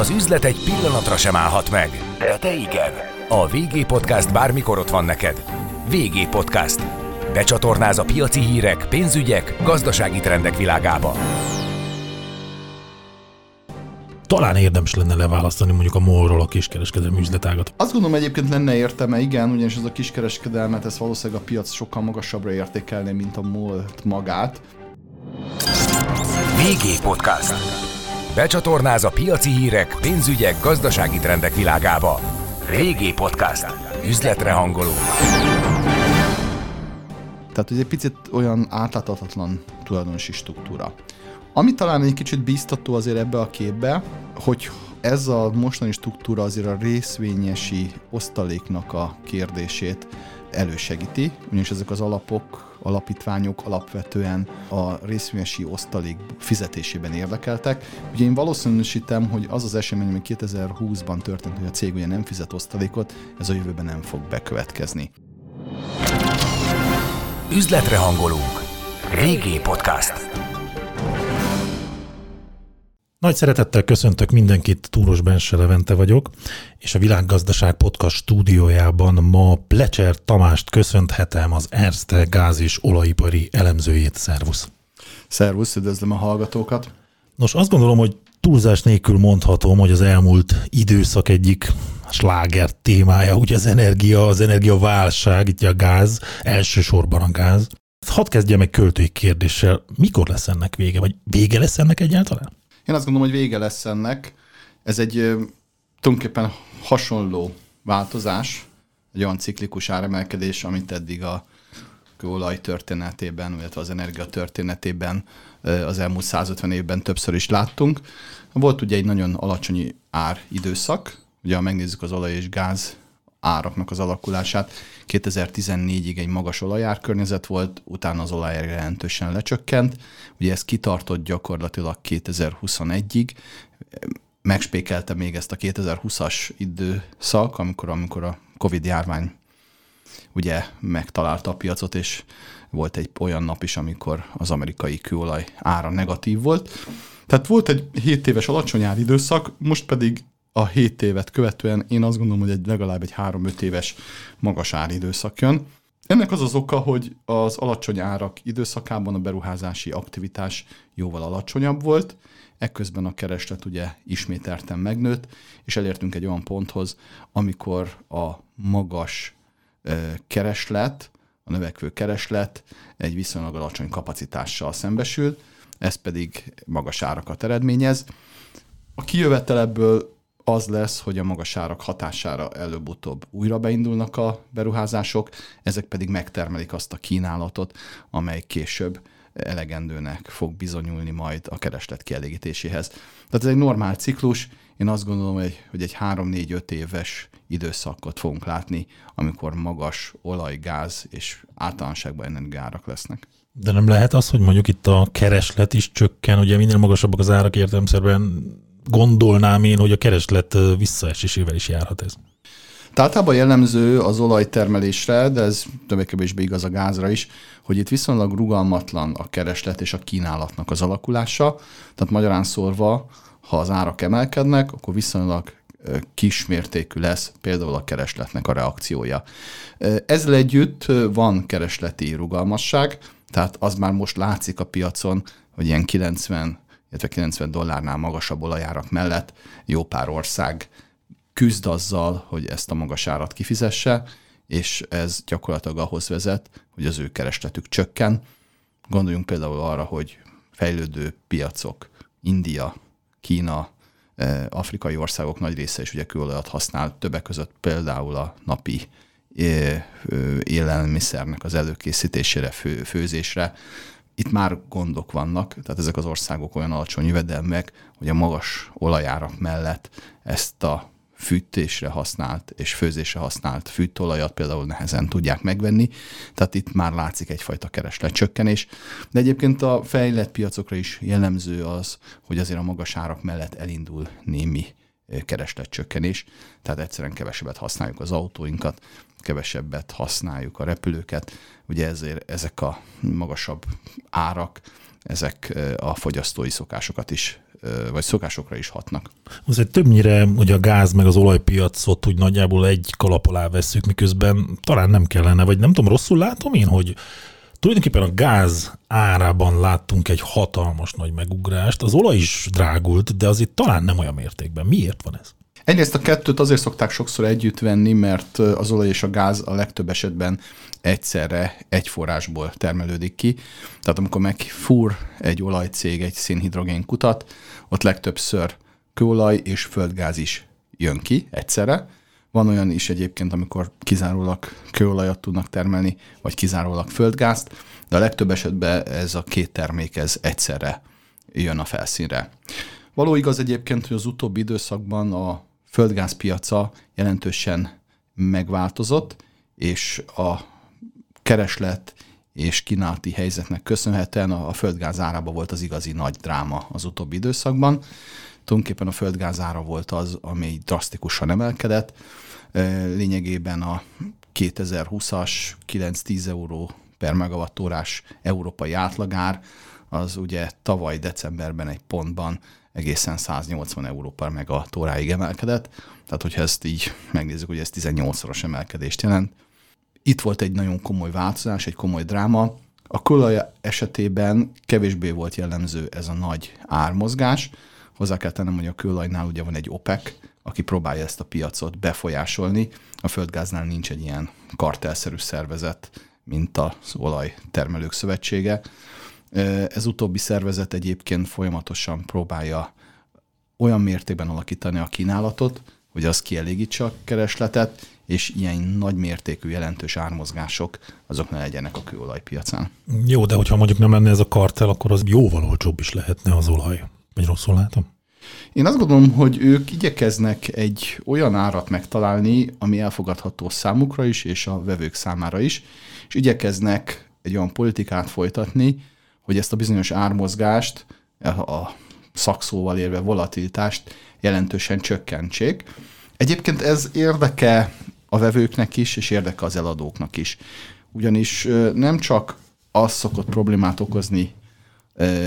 Az üzlet egy pillanatra sem állhat meg, de te igen. A VG Podcast bármikor ott van neked. VG Podcast. Becsatornáz a piaci hírek, pénzügyek, gazdasági trendek világába. Talán érdemes lenne leválasztani mondjuk a MOL-ról a kiskereskedelmi üzletágat. Azt gondolom egyébként lenne értelme, igen, ugyanis ez a kiskereskedelmet, ez valószínűleg a piac sokkal magasabbra értékelné, mint a MOL magát. VG Podcast. Becsatornáz a piaci hírek, pénzügyek, gazdasági trendek világába. VG Podcast. Üzletre hangoló. Tehát ez egy picit olyan átláthatatlan tulajdonosi struktúra. Ami talán egy kicsit bíztató azért ebbe a képbe, hogy ez a mostani struktúra azért a részvényesi osztaléknak a kérdését elősegíti, ugyanis ezek az alapok, alapítványok alapvetően a részvényesi osztalék fizetésében érdekeltek. Ugye én valószínűsítem, hogy az az esemény, ami 2020-ban történt, hogy a cég ugye nem fizet osztalékot, ez a jövőben nem fog bekövetkezni. Üzletre hangolunk. VG Podcast. Nagy szeretettel köszöntök mindenkit, Túros Bense Levente vagyok, és a Világgazdaság Podcast stúdiójában ma Plecser Tamást köszönhetem, az Erste gáz és olajipari elemzőjét. Szervusz! Szervusz, üdvözlöm a hallgatókat! Nos, azt gondolom, hogy túlzás nélkül mondhatom, hogy az elmúlt időszak egyik sláger témája, ugye az energia, az energiaválság, itt a gáz, elsősorban a gáz. Hadd kezdjem egy költői kérdéssel, mikor lesz ennek vége, vagy vége lesz ennek egyáltalán? Én azt gondolom, hogy vége lesz ennek. Ez egy tulajdonképpen hasonló változás, egy olyan ciklikus áremelkedés, amit eddig a kőolaj történetében, illetve az energia történetében az elmúlt 150 évben többször is láttunk. Volt ugye egy nagyon alacsony ár időszak, ugye ha megnézzük az olaj és gáz áraknak az alakulását, 2014-ig egy magas olajár környezet volt, utána az olajár jelentősen lecsökkent, ugye ez kitartott gyakorlatilag 2021-ig, megspékelte még ezt a 2020-as időszak, amikor, amikor a Covid járvány ugye megtalálta a piacot, és volt egy olyan nap is, amikor az amerikai kőolaj ára negatív volt. Tehát volt egy 7 éves alacsony időszak, most pedig a 7 évet követően én azt gondolom, hogy egy legalább egy 3-5 éves magas áridőszak jön. Ennek az az oka, hogy az alacsony árak időszakában a beruházási aktivitás jóval alacsonyabb volt, ekközben a kereslet ugye ismételten megnőtt, és elértünk egy olyan ponthoz, amikor a magas kereslet, a növekvő kereslet egy viszonylag alacsony kapacitással szembesül, ez pedig magas árakat eredményez. A kijövetel ebből az lesz, hogy a magas árak hatására előbb-utóbb újra beindulnak a beruházások, ezek pedig megtermelik azt a kínálatot, amely később elegendőnek fog bizonyulni majd a kereslet kielégítéséhez. Tehát ez egy normál ciklus, én azt gondolom, hogy, hogy egy 3-4-5 éves időszakot fogunk látni, amikor magas olaj, gáz és általánosságban energiárak lesznek. De nem lehet az, hogy mondjuk itt a kereslet is csökken, ugye minél magasabbak az árak értelemszerűen gondolnám én, hogy a kereslet visszaesésével is járhat ez. Általában jellemző az olajtermelésre, de ez többé-kevésbé igaz a gázra is, hogy itt viszonylag rugalmatlan a kereslet és a kínálatnak az alakulása. Tehát magyarán szórva, ha az árak emelkednek, akkor viszonylag kismértékű lesz például a keresletnek a reakciója. Ezzel együtt van keresleti rugalmasság, tehát az már most látszik a piacon, hogy ilyen 90 illetve 90 dollárnál magasabb olajárak mellett jó pár ország küzd azzal, hogy ezt a magas árat kifizesse, és ez gyakorlatilag ahhoz vezet, hogy az ő keresletük csökken. Gondoljunk például arra, hogy fejlődő piacok, India, Kína, eh, afrikai országok nagy része is ugye kőolajat használ, többek között például a napi eh, élelmiszernek az előkészítésére, fő, főzésre, itt már gondok vannak, tehát ezek az országok olyan alacsony jövedelmek, hogy a magas olajárak mellett ezt a fűtésre használt és főzésre használt fűtőolajat például nehezen tudják megvenni, tehát itt már látszik egyfajta keresletcsökkenés. De egyébként a fejlett piacokra is jellemző az, hogy azért a magas árak mellett elindul némi keresletcsökkenés, tehát egyszerűen kevesebbet használjuk az autóinkat, kevesebbet használjuk a repülőket, ugye ezért ezek a magasabb árak, ezek a fogyasztói szokásokat is vagy szokásokra is hatnak. Azért többnyire ugye a gáz meg az olajpiacot úgy nagyjából egy kalap alá vesszük, miközben talán nem kellene, vagy nem tudom, rosszul látom én, hogy tulajdonképpen a gáz árában láttunk egy hatalmas nagy megugrást, az olaj is drágult, de azért talán nem olyan mértékben. Miért van ez? Egyrészt a kettőt azért szokták sokszor együtt venni, mert az olaj és a gáz a legtöbb esetben egyszerre egy forrásból termelődik ki. Tehát amikor megfúr egy olajcég egy szénhidrogén kutat, ott legtöbbször kőolaj és földgáz is jön ki egyszerre. Van olyan is egyébként, amikor kizárólag kőolajat tudnak termelni, vagy kizárólag földgázt, de a legtöbb esetben ez a két termék ez egyszerre jön a felszínre. Való igaz egyébként, hogy az utóbbi időszakban a földgázpiaca jelentősen megváltozott, és a kereslet és kínálati helyzetnek köszönhetően a földgáz árába volt az igazi nagy dráma az utóbbi időszakban. Tulajdonképpen a földgáz ára volt az, ami drasztikusan emelkedett. Lényegében a 2020-as 9-10 euró per megawattórás európai átlagár, az ugye tavaly decemberben egy pontban egészen 180 euró per megatóráig emelkedett. Tehát, hogyha ezt így megnézzük, hogy ez 18-szoros emelkedést jelent. Itt volt egy nagyon komoly változás, egy komoly dráma. A kőolaj esetében kevésbé volt jellemző ez a nagy ármozgás. Hozzá kell tennem, hogy a kőolajnál ugye van egy OPEC, aki próbálja ezt a piacot befolyásolni. A földgáznál nincs egy ilyen kartelszerű szervezet, mint az olajtermelők szövetsége. Ez utóbbi szervezet egyébként folyamatosan próbálja olyan mértékben alakítani a kínálatot, hogy az kielégítse a keresletet, és ilyen nagy mértékű jelentős ármozgások azok ne legyenek a kőolajpiacán. Jó, de hogyha mondjuk nem lenne ez a kartel, akkor az jóval olcsóbb is lehetne az olaj. Vagy rosszul látom? Én azt gondolom, hogy ők igyekeznek egy olyan árat megtalálni, ami elfogadható számukra is, és a vevők számára is, és igyekeznek egy olyan politikát folytatni, hogy ezt a bizonyos ármozgást, a szakszóval érve volatilitást jelentősen csökkentsék. Egyébként ez érdeke a vevőknek is, és érdeke az eladóknak is. Ugyanis nem csak az szokott problémát okozni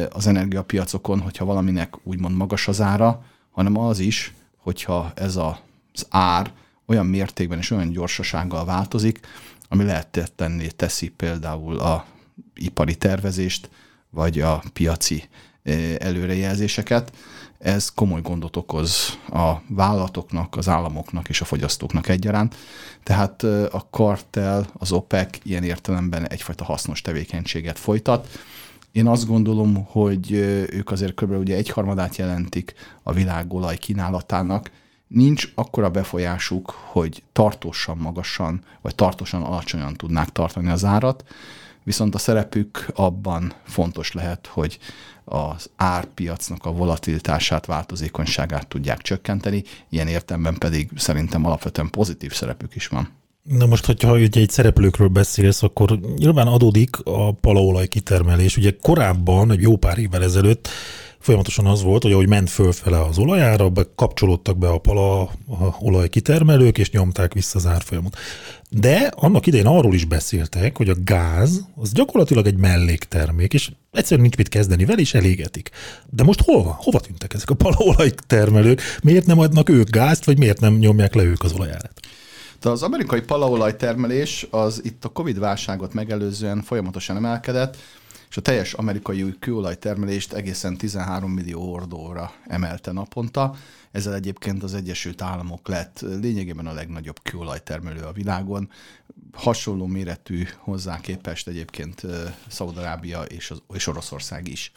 az energiapiacokon, hogyha valaminek úgymond magas az ára, hanem az is, hogyha ez az ár olyan mértékben és olyan gyorsasággal változik, ami lehetetlenné teszi például a ipari tervezést, vagy a piaci előrejelzéseket. Ez komoly gondot okoz a vállalatoknak, az államoknak és a fogyasztóknak egyaránt. Tehát a kartel, az OPEC ilyen értelemben egyfajta hasznos tevékenységet folytat. Én azt gondolom, hogy ők azért kb. ugye egyharmadát jelentik a világ olaj kínálatának, nincs akkora befolyásuk, hogy tartósan magasan, vagy tartósan alacsonyan tudnák tartani az árat, viszont a szerepük abban fontos lehet, hogy az árpiacnak a volatilitását, változékonyságát tudják csökkenteni, ilyen értelemben pedig szerintem alapvetően pozitív szerepük is van. Na most, hogyha ugye egy szereplőkről beszélsz, akkor nyilván adódik a palaolaj kitermelés. Ugye korábban, egy jó pár évvel ezelőtt folyamatosan az volt, hogy ahogy ment fölfele az olajára, kapcsolódtak be a pala a olaj kitermelők, és nyomták vissza az árfolyamot. De annak idején arról is beszéltek, hogy a gáz az gyakorlatilag egy melléktermék, és egyszerűen nincs mit kezdeni vele, és elégetik. De most hol van? Hova tűntek ezek a palaolaj termelők? Miért nem adnak ők gázt, vagy miért nem nyomják le ők az olajárat? De az amerikai palaolaj termelés az itt a Covid válságot megelőzően folyamatosan emelkedett, és a teljes amerikai kőolajtermelést egészen 13 millió hordóra emelte naponta. Ezzel egyébként az Egyesült Államok lett lényegében a legnagyobb kőolajtermelő a világon. Hasonló méretű hozzá képest egyébként Szaudarábia és, és Oroszország is.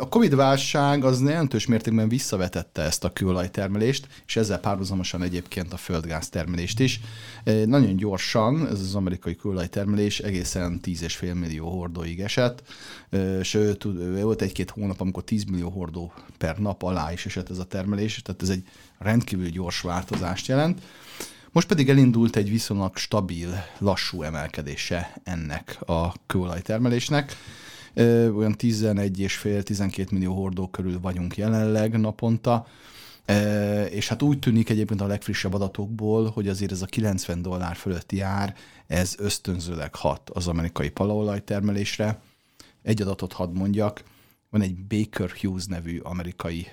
A Covid-válság az jelentős mértékben visszavetette ezt a kőolajtermelést, és ezzel párhuzamosan egyébként a földgáztermelést is. Nagyon gyorsan ez az amerikai kőolajtermelés egészen 10,5 millió hordóig esett, sőt, volt egy-két hónap, amikor 10 millió hordó per nap alá is esett ez a termelés, tehát ez egy rendkívül gyors változást jelent. Most pedig elindult egy viszonylag stabil, lassú emelkedése ennek a kőolajtermelésnek. Olyan 11,5-12 millió hordó körül vagyunk jelenleg naponta, és hát úgy tűnik egyébként a legfrissebb adatokból, hogy azért ez a 90 dollár fölötti ár, ez ösztönzőleg hat az amerikai palaolaj termelésre. Egy adatot hadd mondjak, van egy Baker Hughes nevű amerikai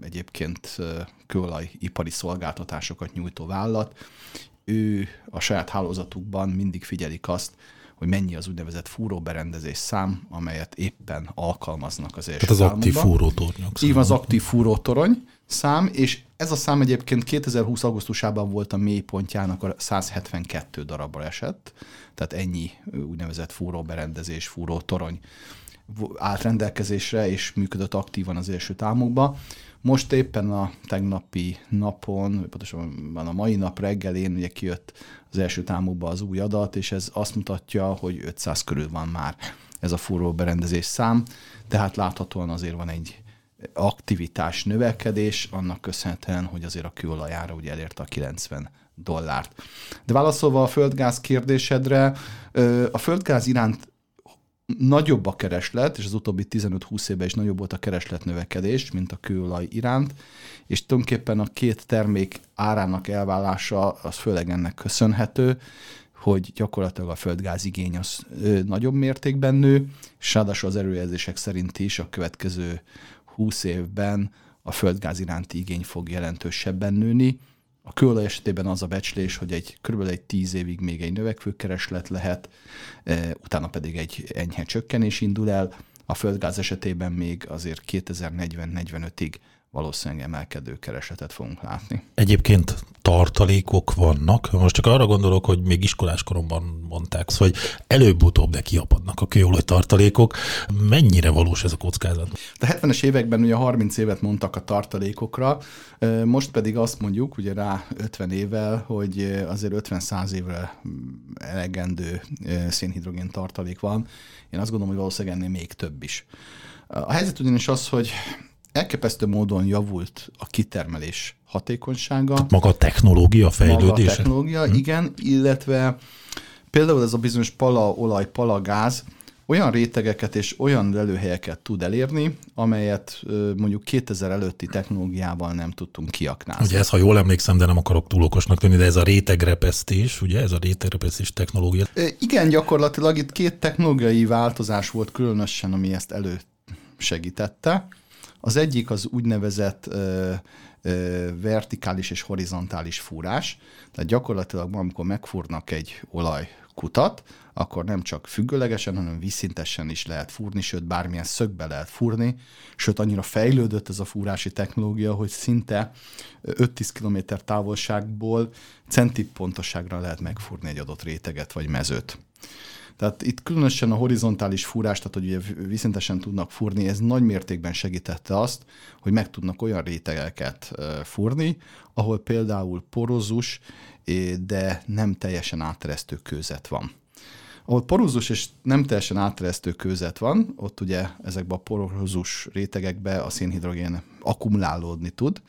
egyébként kőolajipari szolgáltatásokat nyújtó vállalat. Ő a saját hálózatukban mindig figyelik azt, hogy mennyi az úgynevezett fúróberendezés szám, amelyet éppen alkalmaznak az első Tehát az aktív fúrótornyok. Így van, az aktív fúrótorony szám, és ez a szám egyébként 2020. augusztusában volt a mélypontjának a 172 darabra esett, tehát ennyi úgynevezett fúróberendezés, fúrótorony állt rendelkezésre, és működött aktívan az első támokba. Most éppen a tegnapi napon, pontosan a mai nap reggelén ugye kijött az első támokba az új adat, és ez azt mutatja, hogy 500 körül van már ez a fúró berendezés szám, tehát láthatóan azért van egy aktivitás növekedés, annak köszönhetően, hogy azért a kőolajára ugye elérte a 90 dollárt. De válaszolva a földgáz kérdésedre, a földgáz iránt nagyobb a kereslet, és az utóbbi 15-20 évben is nagyobb volt a kereslet növekedés, mint a kőolaj iránt, és tulajdonképpen a két termék árának elválása az főleg ennek köszönhető, hogy gyakorlatilag a földgáz igény az nagyobb mértékben nő, és ráadásul az erőjelzések szerint is a következő 20 évben a földgáz iránti igény fog jelentősebben nőni, a kőolaj esetében az a becslés, hogy egy kb. egy tíz évig még egy növekvő kereslet lehet, e, utána pedig egy enyhe csökkenés indul el. A földgáz esetében még azért 2040-45-ig valószínűleg emelkedő keresletet fogunk látni. Egyébként tartalékok vannak. Most csak arra gondolok, hogy még iskolás koromban mondták, hogy előbb-utóbb de kiapadnak a kőolaj tartalékok. Mennyire valós ez a kockázat? A 70-es években ugye 30 évet mondtak a tartalékokra, most pedig azt mondjuk, ugye rá 50 évvel, hogy azért 50-100 évre elegendő szénhidrogén tartalék van. Én azt gondolom, hogy valószínűleg ennél még több is. A helyzet ugyanis az, hogy elképesztő módon javult a kitermelés hatékonysága. Tehát maga a technológia fejlődése? Maga a technológia, hmm. igen, illetve például ez a bizonyos palaolaj, palagáz olyan rétegeket és olyan lelőhelyeket tud elérni, amelyet mondjuk 2000 előtti technológiával nem tudtunk kiaknázni. Ugye ez, ha jól emlékszem, de nem akarok túl okosnak tűnni, de ez a rétegrepesztés, ugye ez a rétegrepesztés technológia? Igen, gyakorlatilag itt két technológiai változás volt különösen, ami ezt elősegítette. Az egyik az úgynevezett ö, ö, vertikális és horizontális fúrás. Tehát gyakorlatilag amikor megfúrnak egy olajkutat, akkor nem csak függőlegesen, hanem vízszintesen is lehet fúrni, sőt bármilyen szögbe lehet fúrni, sőt annyira fejlődött ez a fúrási technológia, hogy szinte 5-10 km távolságból centipontosságra lehet megfúrni egy adott réteget vagy mezőt. Tehát itt különösen a horizontális fúrás, tehát hogy ugye viszintesen tudnak fúrni, ez nagy mértékben segítette azt, hogy meg tudnak olyan rétegeket fúrni, ahol például porozus, de nem teljesen áteresztő kőzet van. Ahol porozus és nem teljesen áteresztő kőzet van, ott ugye ezekben a porozus rétegekbe a szénhidrogén akkumulálódni tud,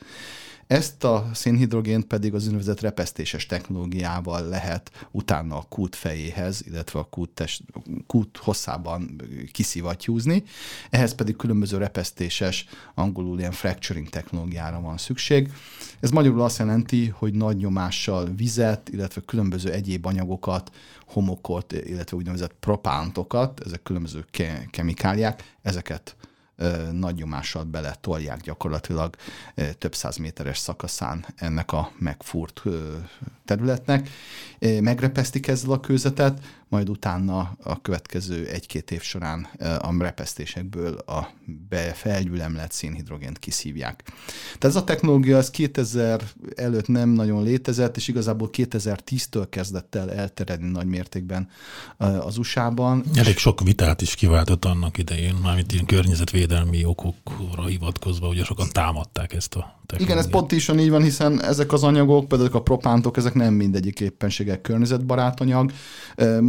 ezt a szénhidrogént pedig az úgynevezett repesztéses technológiával lehet utána a kút fejéhez, illetve a kút, test, kút hosszában kiszivattyúzni. Ehhez pedig különböző repesztéses, angolul ilyen fracturing technológiára van szükség. Ez magyarul azt jelenti, hogy nagy nyomással vizet, illetve különböző egyéb anyagokat, homokot, illetve úgynevezett propántokat, ezek különböző ke- kemikáliák, ezeket nagy nyomással bele tolják gyakorlatilag több száz méteres szakaszán ennek a megfúrt területnek. Megrepesztik ezzel a kőzetet, majd utána a következő egy-két év során a repesztésekből a felgyülemlett szénhidrogént kiszívják. Tehát ez a technológia az 2000 előtt nem nagyon létezett, és igazából 2010-től kezdett el elterjedni nagy mértékben az USA-ban. Elég sok vitát is kiváltott annak idején, mármint ilyen környezetvédelmi okokra hivatkozva, ugye sokan támadták ezt a igen, ez pontosan így van, hiszen ezek az anyagok, például a propántok, ezek nem mindegyik éppenségek környezetbarát anyag.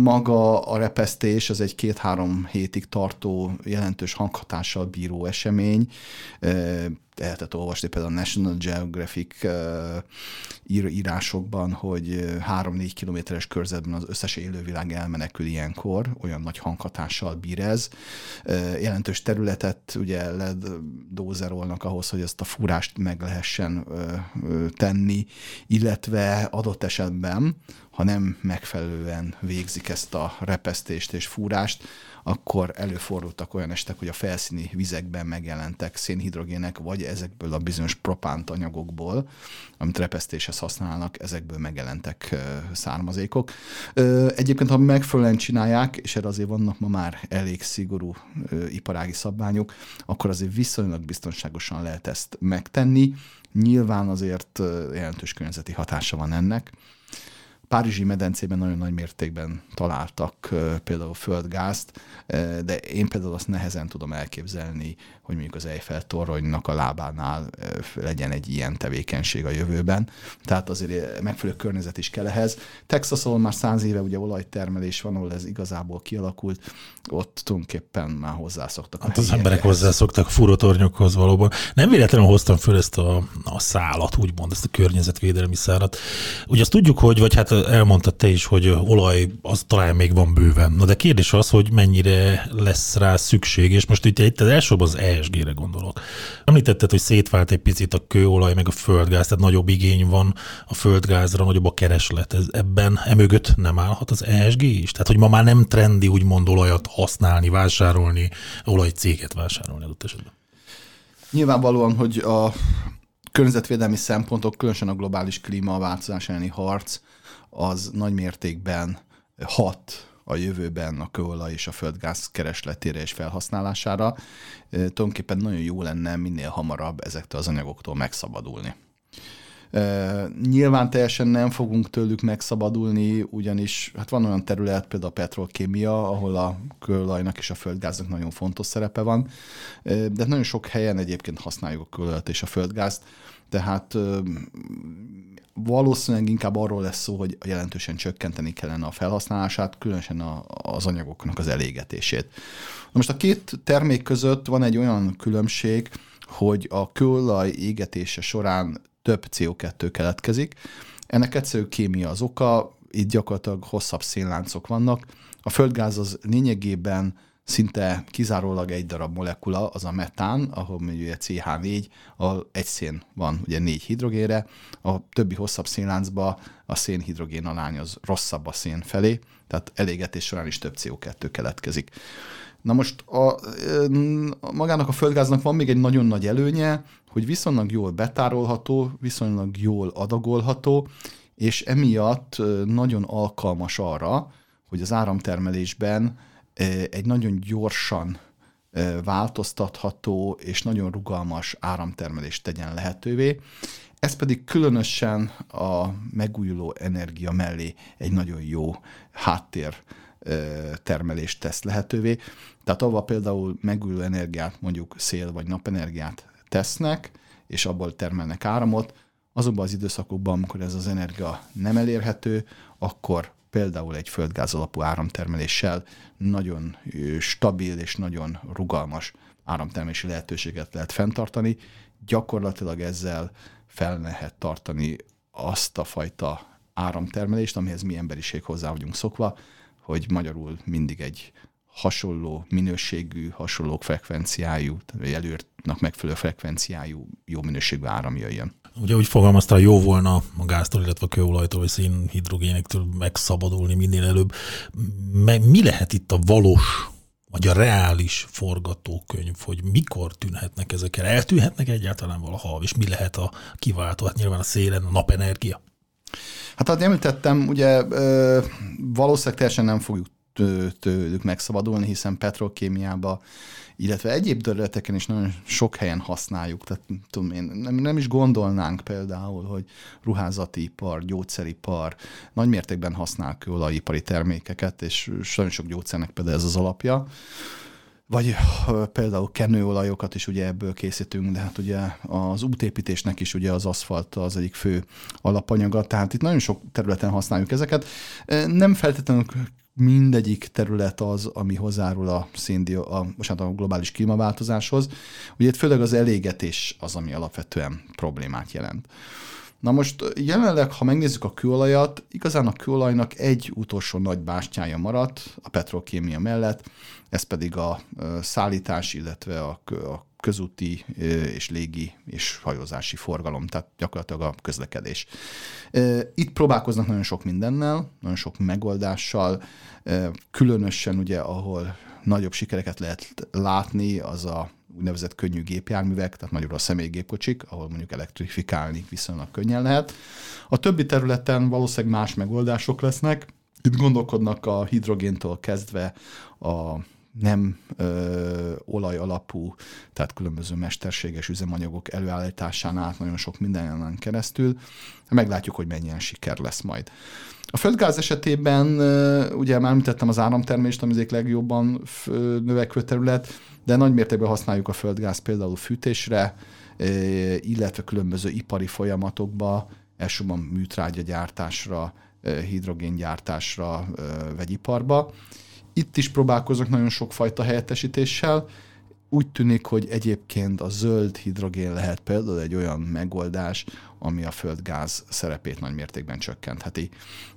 Maga a repesztés az egy két-három hétig tartó jelentős hanghatással bíró esemény lehetett olvasni például a National Geographic írásokban, hogy 3-4 kilométeres körzetben az összes élővilág elmenekül ilyenkor, olyan nagy hanghatással bír ez. Jelentős területet ugye ledózerolnak ahhoz, hogy ezt a fúrást meg lehessen tenni, illetve adott esetben, ha nem megfelelően végzik ezt a repesztést és fúrást, akkor előfordultak olyan estek, hogy a felszíni vizekben megjelentek szénhidrogének, vagy ezekből a bizonyos propánt anyagokból, amit repesztéshez használnak, ezekből megjelentek származékok. Egyébként, ha megfelelően csinálják, és erre azért vannak ma már elég szigorú iparági szabványok, akkor azért viszonylag biztonságosan lehet ezt megtenni. Nyilván azért jelentős környezeti hatása van ennek. Párizsi medencében nagyon nagy mértékben találtak például földgázt, de én például azt nehezen tudom elképzelni, hogy mondjuk az Eiffel toronynak a lábánál legyen egy ilyen tevékenység a jövőben. Tehát azért megfelelő környezet is kell ehhez. Texason már száz éve ugye olajtermelés van, ahol ez igazából kialakult, ott tulajdonképpen már hozzászoktak. Hát az emberek hozzászoktak furótornyokhoz valóban. Nem véletlenül hoztam föl ezt a, a szálat, úgymond, ezt a környezetvédelmi szálat. Ugye azt tudjuk, hogy, vagy hát elmondtad te is, hogy olaj az talán még van bőven. Na de kérdés az, hogy mennyire lesz rá szükség, és most itt, itt az elsőbb az ESG-re gondolok. Említetted, hogy szétvált egy picit a kőolaj meg a földgáz, tehát nagyobb igény van a földgázra, nagyobb a kereslet. Ez ebben emögött nem állhat az ESG is? Tehát, hogy ma már nem trendi úgymond olajat használni, vásárolni, olajcéget vásárolni adott esetben. Nyilvánvalóan, hogy a környezetvédelmi szempontok, különösen a globális klímaváltozás elleni harc, az nagy mértékben hat a jövőben a kőolaj és a földgáz keresletére és felhasználására. Tulajdonképpen nagyon jó lenne minél hamarabb ezektől az anyagoktól megszabadulni. Nyilván teljesen nem fogunk tőlük megszabadulni, ugyanis hát van olyan terület, például a petrolkémia, ahol a kőolajnak és a földgáznak nagyon fontos szerepe van, de nagyon sok helyen egyébként használjuk a kőolajat és a földgázt, tehát valószínűleg inkább arról lesz szó, hogy jelentősen csökkenteni kellene a felhasználását, különösen a, az anyagoknak az elégetését. Na most a két termék között van egy olyan különbség, hogy a kőolaj égetése során több CO2 keletkezik. Ennek egyszerű kémia az oka, itt gyakorlatilag hosszabb szénláncok vannak. A földgáz az lényegében szinte kizárólag egy darab molekula, az a metán, ahol ugye CH4, ahol egy szén van, ugye négy hidrogénre, a többi hosszabb szénláncba a szénhidrogén alány az rosszabb a szén felé, tehát elégetés során is több CO2 keletkezik. Na most a, magának a földgáznak van még egy nagyon nagy előnye, hogy viszonylag jól betárolható, viszonylag jól adagolható, és emiatt nagyon alkalmas arra, hogy az áramtermelésben egy nagyon gyorsan változtatható és nagyon rugalmas áramtermelést tegyen lehetővé. Ez pedig különösen a megújuló energia mellé egy nagyon jó háttér termelést tesz lehetővé. Tehát avval például megújuló energiát, mondjuk szél vagy napenergiát tesznek, és abból termelnek áramot, azokban az időszakokban, amikor ez az energia nem elérhető, akkor például egy földgáz alapú áramtermeléssel nagyon stabil és nagyon rugalmas áramtermelési lehetőséget lehet fenntartani. Gyakorlatilag ezzel fel lehet tartani azt a fajta áramtermelést, amihez mi emberiség hozzá vagyunk szokva, hogy magyarul mindig egy hasonló minőségű, hasonló frekvenciájú, tehát előírtnak megfelelő frekvenciájú, jó minőségű áram jöjjön. Ugye úgy fogalmazta, jó volna a gáztól, illetve a kőolajtól, vagy szénhidrogénektől megszabadulni minél előbb. Mi lehet itt a valós, vagy a reális forgatókönyv, hogy mikor tűnhetnek ezek el? Eltűnhetnek egyáltalán valaha, és mi lehet a kiváltó? Hát nyilván a szélen, a napenergia. Hát ahogy említettem, ugye valószínűleg teljesen nem fogjuk tőlük megszabadulni, hiszen petrokémiában illetve egyéb területeken is nagyon sok helyen használjuk. Tehát tudom én, nem, nem is gondolnánk például, hogy ruházati ipar, gyógyszeripar nagy mértékben használ kőolajipari termékeket, és nagyon sok gyógyszernek például ez az alapja. Vagy például kenőolajokat is ugye ebből készítünk, de hát ugye az útépítésnek is ugye az aszfalt az egyik fő alapanyaga, tehát itt nagyon sok területen használjuk ezeket. Nem feltétlenül mindegyik terület az, ami hozzárul a, széndio, a, most a globális klímaváltozáshoz. Ugye itt főleg az elégetés az, ami alapvetően problémát jelent. Na most jelenleg, ha megnézzük a kőolajat, igazán a kőolajnak egy utolsó nagy bástyája maradt a petrokémia mellett, ez pedig a szállítás, illetve a, a közúti és légi és hajózási forgalom, tehát gyakorlatilag a közlekedés. Itt próbálkoznak nagyon sok mindennel, nagyon sok megoldással, különösen ugye, ahol nagyobb sikereket lehet látni, az a úgynevezett könnyű gépjárművek, tehát magyarul a személygépkocsik, ahol mondjuk elektrifikálni viszonylag könnyen lehet. A többi területen valószínűleg más megoldások lesznek. Itt gondolkodnak a hidrogéntől kezdve a nem ö, olaj alapú, tehát különböző mesterséges üzemanyagok előállításán át nagyon sok mindenen keresztül. Meglátjuk, hogy mennyien siker lesz majd. A földgáz esetében ugye már említettem az áramtermést, ami az legjobban növekvő terület, de nagy mértékben használjuk a földgáz például fűtésre, illetve különböző ipari folyamatokba, elsősorban műtrágya gyártásra, hidrogéngyártásra, vegyiparba. Itt is próbálkozok nagyon sokfajta helyettesítéssel. Úgy tűnik, hogy egyébként a zöld hidrogén lehet például egy olyan megoldás, ami a földgáz szerepét nagy mértékben csökkentheti.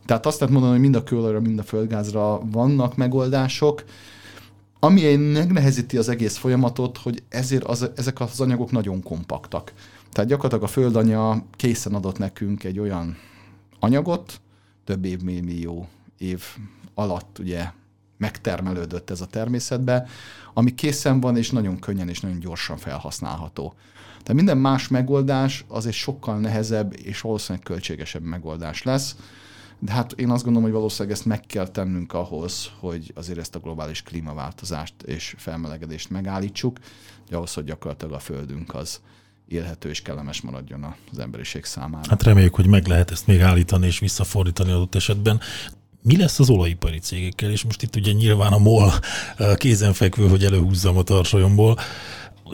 Tehát azt lehet mondani, hogy mind a kőolajra, mind a földgázra vannak megoldások, ami megnehezíti az egész folyamatot, hogy ezért az, ezek az anyagok nagyon kompaktak. Tehát gyakorlatilag a földanya készen adott nekünk egy olyan anyagot, több évmillió év alatt ugye megtermelődött ez a természetbe, ami készen van, és nagyon könnyen és nagyon gyorsan felhasználható. Tehát minden más megoldás az egy sokkal nehezebb és valószínűleg költségesebb megoldás lesz, de hát én azt gondolom, hogy valószínűleg ezt meg kell tennünk ahhoz, hogy azért ezt a globális klímaváltozást és felmelegedést megállítsuk, hogy ahhoz, hogy gyakorlatilag a Földünk az élhető és kellemes maradjon az emberiség számára. Hát reméljük, hogy meg lehet ezt még állítani és visszafordítani adott esetben mi lesz az olajipari cégekkel, és most itt ugye nyilván a MOL kézenfekvő, hogy előhúzzam a tarsolyomból,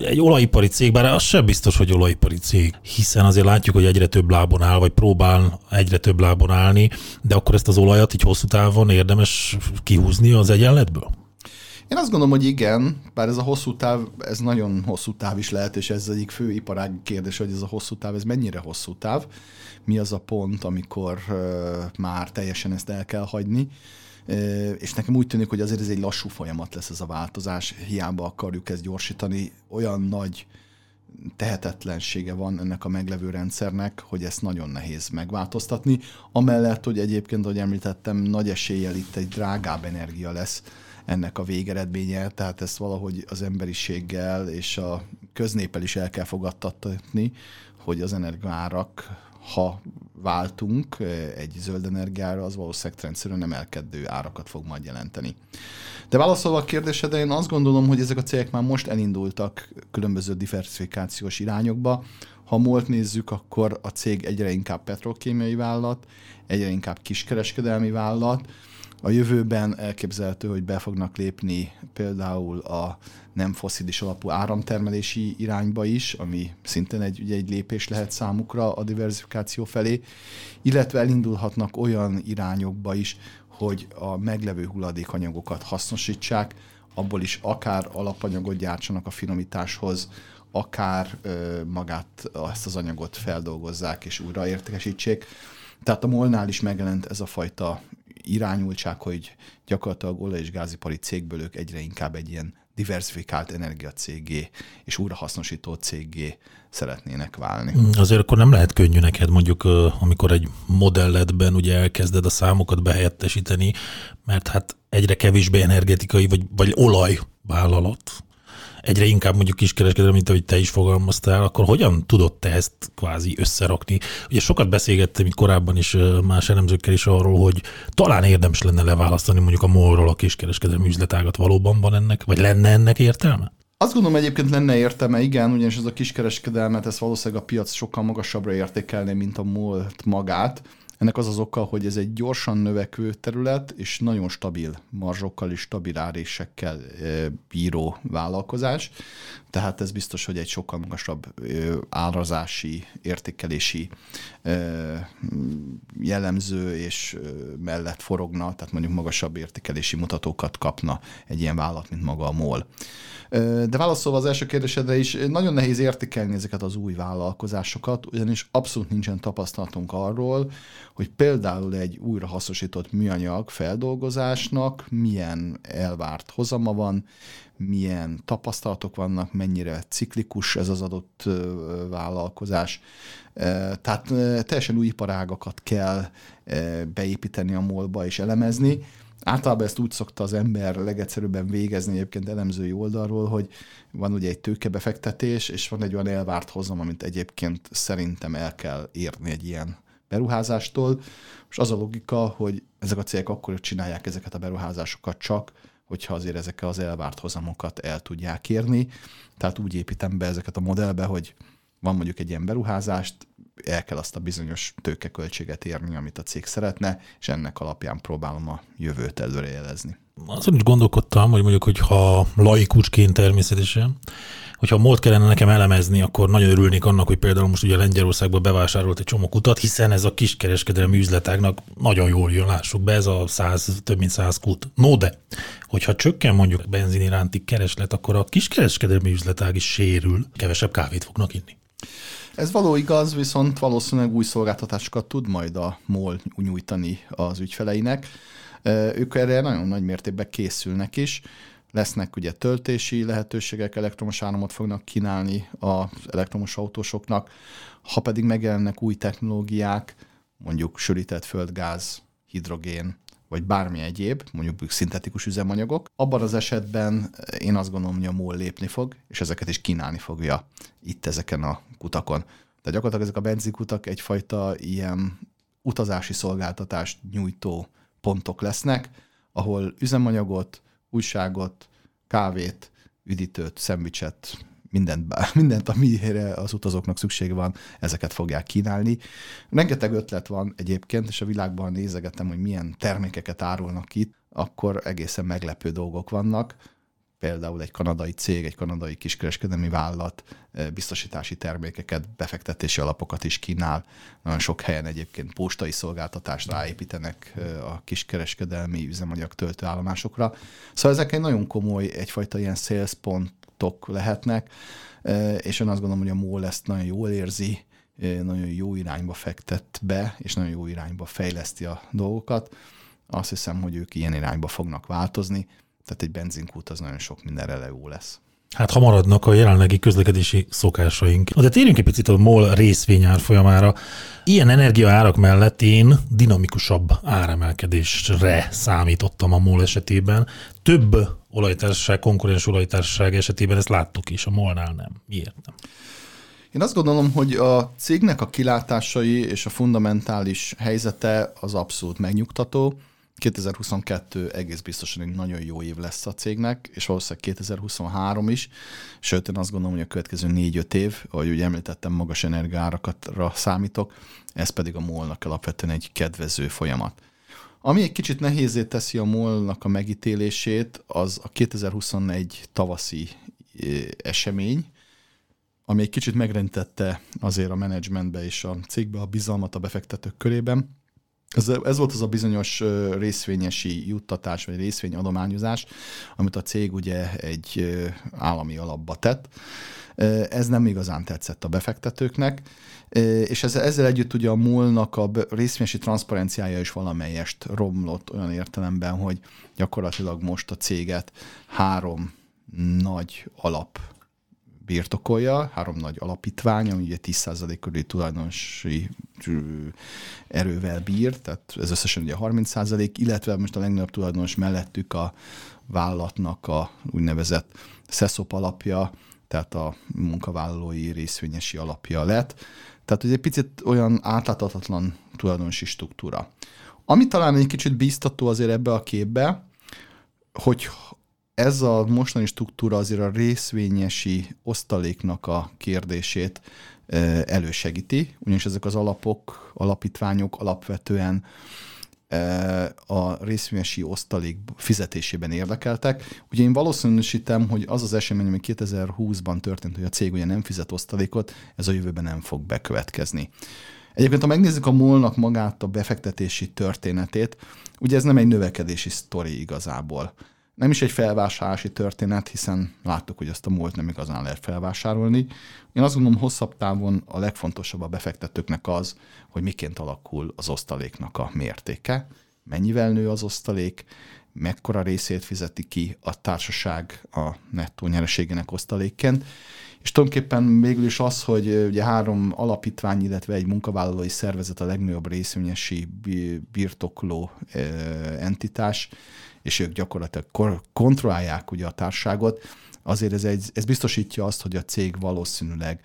egy olajipari cég, bár az sem biztos, hogy olajipari cég, hiszen azért látjuk, hogy egyre több lábon áll, vagy próbál egyre több lábon állni, de akkor ezt az olajat így hosszú távon érdemes kihúzni az egyenletből? Én azt gondolom, hogy igen, bár ez a hosszú táv, ez nagyon hosszú táv is lehet, és ez egyik fő iparági kérdés, hogy ez a hosszú táv, ez mennyire hosszú táv, mi az a pont, amikor uh, már teljesen ezt el kell hagyni, uh, és nekem úgy tűnik, hogy azért ez egy lassú folyamat lesz ez a változás, hiába akarjuk ezt gyorsítani, olyan nagy tehetetlensége van ennek a meglevő rendszernek, hogy ezt nagyon nehéz megváltoztatni. Amellett, hogy egyébként, ahogy említettem, nagy eséllyel itt egy drágább energia lesz, ennek a végeredménye, tehát ezt valahogy az emberiséggel és a köznépel is el kell fogadtatni, hogy az energiárak, ha váltunk egy zöld energiára, az valószínűleg rendszerűen emelkedő árakat fog majd jelenteni. De válaszolva a kérdésedre, én azt gondolom, hogy ezek a cégek már most elindultak különböző diversifikációs irányokba. Ha múlt nézzük, akkor a cég egyre inkább petrokémiai vállalat, egyre inkább kiskereskedelmi vállalat, a jövőben elképzelhető, hogy be fognak lépni például a nem foszilis alapú áramtermelési irányba is, ami szintén egy, ugye egy lépés lehet számukra a diversifikáció felé, illetve elindulhatnak olyan irányokba is, hogy a meglevő hulladékanyagokat hasznosítsák, abból is akár alapanyagot gyártsanak a finomításhoz, akár ö, magát, ezt az anyagot feldolgozzák és újraértékesítsék. Tehát a molnál is megjelent ez a fajta irányultság, hogy gyakorlatilag olaj- és gázipari cégből ők egyre inkább egy ilyen diversifikált energiacégé és újrahasznosító cégé szeretnének válni. Mm, azért akkor nem lehet könnyű neked mondjuk, amikor egy modelledben ugye elkezded a számokat behelyettesíteni, mert hát egyre kevésbé energetikai vagy, vagy olajvállalat egyre inkább mondjuk kiskereskedelem, mint ahogy te is fogalmaztál, akkor hogyan tudod te ezt kvázi összerakni? Ugye sokat beszélgettem itt korábban is más elemzőkkel is arról, hogy talán érdemes lenne leválasztani mondjuk a molról a kiskereskedelmi üzletágat. Valóban van ennek, vagy lenne ennek értelme? Azt gondolom egyébként lenne értelme, igen, ugyanis ez a kiskereskedelmet, ez valószínűleg a piac sokkal magasabbra értékelné, mint a múlt magát. Ennek az az oka, hogy ez egy gyorsan növekvő terület, és nagyon stabil marzsokkal és stabil árésekkel bíró vállalkozás. Tehát ez biztos, hogy egy sokkal magasabb árazási, értékelési jellemző és mellett forogna, tehát mondjuk magasabb értékelési mutatókat kapna egy ilyen vállalat, mint maga a MOL. De válaszolva az első kérdésedre is, nagyon nehéz értékelni ezeket az új vállalkozásokat, ugyanis abszolút nincsen tapasztalatunk arról, hogy például egy újrahasznosított műanyag feldolgozásnak milyen elvárt hozama van, milyen tapasztalatok vannak, mennyire ciklikus ez az adott vállalkozás. Tehát teljesen új iparágakat kell beépíteni a molba és elemezni, Általában ezt úgy szokta az ember legegyszerűbben végezni egyébként elemzői oldalról, hogy van ugye egy tőkebefektetés, és van egy olyan elvárt hozam, amit egyébként szerintem el kell érni egy ilyen beruházástól. És az a logika, hogy ezek a cégek akkor csinálják ezeket a beruházásokat csak, hogyha azért ezekkel az elvárt hozamokat el tudják érni. Tehát úgy építem be ezeket a modellbe, hogy van mondjuk egy ilyen beruházást, el kell azt a bizonyos tőkeköltséget érni, amit a cég szeretne, és ennek alapján próbálom a jövőt előrejelezni. Azon is gondolkodtam, hogy mondjuk, hogyha laikusként természetesen, hogyha molt kellene nekem elemezni, akkor nagyon örülnék annak, hogy például most ugye Lengyelországban bevásárolt egy csomó kutat, hiszen ez a kiskereskedelmi üzletágnak nagyon jól jön, lássuk be, ez a 100, több mint 100 kut. No de, hogyha csökken mondjuk a benzin iránti kereslet, akkor a kiskereskedelmi üzletág is sérül, kevesebb kávét fognak inni. Ez való igaz, viszont valószínűleg új szolgáltatásokat tud majd a MOL nyújtani az ügyfeleinek. Ők erre nagyon nagy mértékben készülnek is. Lesznek ugye töltési lehetőségek, elektromos áramot fognak kínálni az elektromos autósoknak. Ha pedig megjelennek új technológiák, mondjuk sűrített földgáz, hidrogén, vagy bármi egyéb, mondjuk szintetikus üzemanyagok, abban az esetben én azt gondolom, hogy a MOL lépni fog, és ezeket is kínálni fogja itt ezeken a kutakon. Tehát gyakorlatilag ezek a benzinkutak egyfajta ilyen utazási szolgáltatást nyújtó pontok lesznek, ahol üzemanyagot, újságot, kávét, üdítőt, szendvicset, mindent, mindent, amire az utazóknak szüksége van, ezeket fogják kínálni. Rengeteg ötlet van egyébként, és a világban nézegetem, hogy milyen termékeket árulnak itt, akkor egészen meglepő dolgok vannak. Például egy kanadai cég, egy kanadai kiskereskedelmi vállalat eh, biztosítási termékeket, befektetési alapokat is kínál. Nagyon sok helyen egyébként postai szolgáltatást ráépítenek eh, a kiskereskedelmi üzemanyag töltőállomásokra. Szóval ezek egy nagyon komoly, egyfajta ilyen sales pont tok lehetnek, és én azt gondolom, hogy a MOL ezt nagyon jól érzi, nagyon jó irányba fektet be, és nagyon jó irányba fejleszti a dolgokat. Azt hiszem, hogy ők ilyen irányba fognak változni, tehát egy benzinkút az nagyon sok mindenre jó lesz. Hát ha maradnak a jelenlegi közlekedési szokásaink. De térjünk egy picit a MOL részvényár folyamára. Ilyen energiaárak mellett én dinamikusabb áremelkedésre számítottam a MOL esetében. Több olajtársaság, konkurens olajtársaság esetében ezt láttuk is, a MOL-nál nem. Miért nem? Én azt gondolom, hogy a cégnek a kilátásai és a fundamentális helyzete az abszolút megnyugtató. 2022 egész biztosan egy nagyon jó év lesz a cégnek, és valószínűleg 2023 is, sőt én azt gondolom, hogy a következő 4-5 év, ahogy ugye említettem, magas energiárakatra számítok, ez pedig a molnak alapvetően egy kedvező folyamat. Ami egy kicsit nehézé teszi a molnak a megítélését, az a 2021 tavaszi esemény, ami egy kicsit megrendtette azért a menedzsmentbe és a cégbe a bizalmat a befektetők körében. Ez, ez volt az a bizonyos részvényesi juttatás, vagy részvényadományozás, amit a cég ugye egy állami alapba tett. Ez nem igazán tetszett a befektetőknek, és ezzel, ezzel együtt ugye a múlnak a részvényesi transzparenciája is valamelyest romlott olyan értelemben, hogy gyakorlatilag most a céget három nagy alap birtokolja, három nagy alapítvány, ami ugye 10% körüli tulajdonosi erővel bír, tehát ez összesen ugye 30%, illetve most a legnagyobb tulajdonos mellettük a vállalatnak a úgynevezett SESOP alapja, tehát a munkavállalói részvényesi alapja lett. Tehát ugye egy picit olyan átláthatatlan tulajdonosi struktúra. Ami talán egy kicsit bíztató azért ebbe a képbe, hogy ez a mostani struktúra azért a részvényesi osztaléknak a kérdését elősegíti, ugyanis ezek az alapok, alapítványok alapvetően a részvényesi osztalék fizetésében érdekeltek. Ugye én valószínűsítem, hogy az az esemény, ami 2020-ban történt, hogy a cég ugye nem fizet osztalékot, ez a jövőben nem fog bekövetkezni. Egyébként, ha megnézzük a molnak magát a befektetési történetét, ugye ez nem egy növekedési sztori igazából nem is egy felvásárlási történet, hiszen láttuk, hogy ezt a múlt nem igazán lehet felvásárolni. Én azt gondolom, hosszabb távon a legfontosabb a befektetőknek az, hogy miként alakul az osztaléknak a mértéke, mennyivel nő az osztalék, mekkora részét fizeti ki a társaság a nettó nyereségének osztalékként, és tulajdonképpen végül is az, hogy ugye három alapítvány, illetve egy munkavállalói szervezet a legnagyobb részvényesi birtokló entitás, és ők gyakorlatilag kontrollálják ugye a társágot, azért ez, egy, ez biztosítja azt, hogy a cég valószínűleg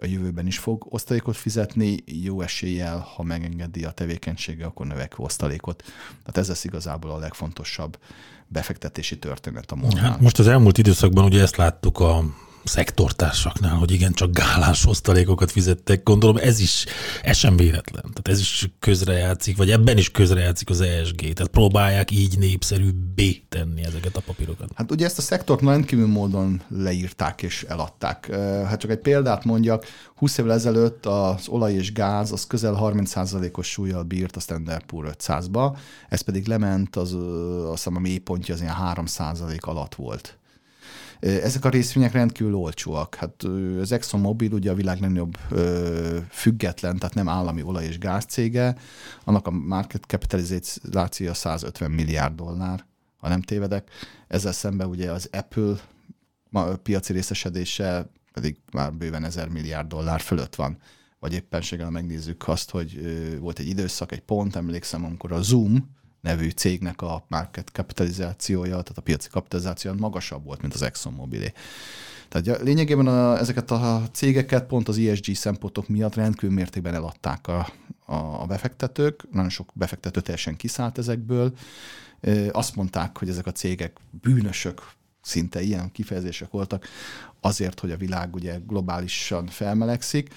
a jövőben is fog osztalékot fizetni, jó eséllyel, ha megengedi a tevékenysége, akkor növekvő osztalékot. Tehát ez lesz igazából a legfontosabb befektetési történet a módnál. Hát most az elmúlt időszakban ugye ezt láttuk a szektortársaknál, hogy igen, csak gálás osztalékokat fizettek. Gondolom ez is, ez sem véletlen. Tehát ez is közrejátszik, vagy ebben is közrejátszik az ESG. Tehát próbálják így B tenni ezeket a papírokat. Hát ugye ezt a szektort rendkívül módon leírták és eladták. Hát csak egy példát mondjak, 20 évvel ezelőtt az olaj és gáz az közel 30%-os súlyjal bírt a Standard Poor 500-ba, ez pedig lement, az, azt hiszem a mélypontja az ilyen 3% alatt volt. Ezek a részvények rendkívül olcsóak. Hát az ExxonMobil ugye a világ legnagyobb független, tehát nem állami olaj- és gázcége, annak a market capitalizációja 150 milliárd dollár, ha nem tévedek. Ezzel szemben ugye az Apple piaci részesedése pedig már bőven 1000 milliárd dollár fölött van. Vagy éppenséggel megnézzük azt, hogy volt egy időszak, egy pont, emlékszem, amikor a Zoom, nevű cégnek a market kapitalizációja, tehát a piaci kapitalizációja magasabb volt, mint az ExxonMobilé. Tehát lényegében a, ezeket a cégeket pont az ESG szempontok miatt rendkívül mértékben eladták a, a befektetők, nagyon sok befektető teljesen kiszállt ezekből. Azt mondták, hogy ezek a cégek bűnösök, szinte ilyen kifejezések voltak, azért, hogy a világ ugye globálisan felmelegszik.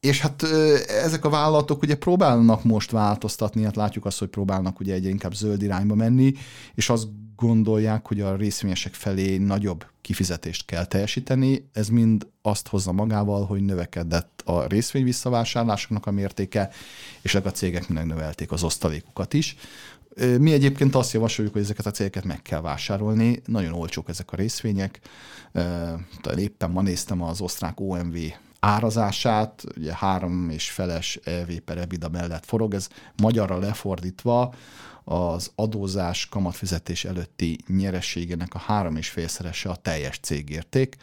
És hát ezek a vállalatok ugye próbálnak most változtatni, hát látjuk azt, hogy próbálnak ugye egy inkább zöld irányba menni, és azt gondolják, hogy a részvényesek felé nagyobb kifizetést kell teljesíteni. Ez mind azt hozza magával, hogy növekedett a részvény visszavásárlásoknak a mértéke, és ezek a cégek mind növelték az osztalékukat is. Mi egyébként azt javasoljuk, hogy ezeket a cégeket meg kell vásárolni. Nagyon olcsók ezek a részvények. Éppen ma néztem az osztrák OMV árazását, ugye három és feles EV per EBITDA mellett forog, ez magyarra lefordítva az adózás kamatfizetés előtti nyerességének a három és félszerese a teljes cégérték.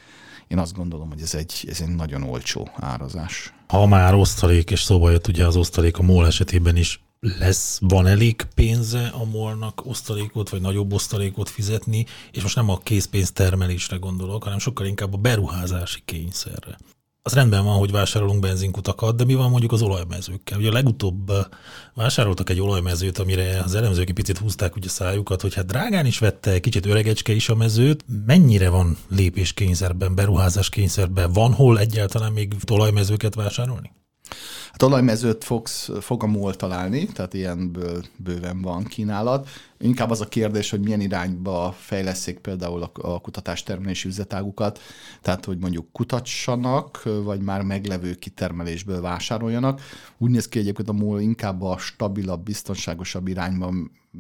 Én azt gondolom, hogy ez egy, ez egy nagyon olcsó árazás. Ha már osztalék, és szóba jött ugye az osztalék a MOL esetében is, lesz, van elég pénze a molnak osztalékot, vagy nagyobb osztalékot fizetni, és most nem a készpénz termelésre gondolok, hanem sokkal inkább a beruházási kényszerre az rendben van, hogy vásárolunk benzinkutakat, de mi van mondjuk az olajmezőkkel? Ugye a legutóbb vásároltak egy olajmezőt, amire az elemzők egy picit húzták ugye szájukat, hogy hát drágán is vette, kicsit öregecske is a mezőt. Mennyire van lépéskényszerben, beruházás kényszerben? Van hol egyáltalán még olajmezőket vásárolni? Hát olajmezőt fogsz, fog a MOL találni, tehát ilyenből bőven van kínálat. Inkább az a kérdés, hogy milyen irányba fejleszik például a, a kutatástermelési üzletágukat, tehát hogy mondjuk kutassanak, vagy már meglevő kitermelésből vásároljanak. Úgy néz ki egyébként a MOL inkább a stabilabb, biztonságosabb irányba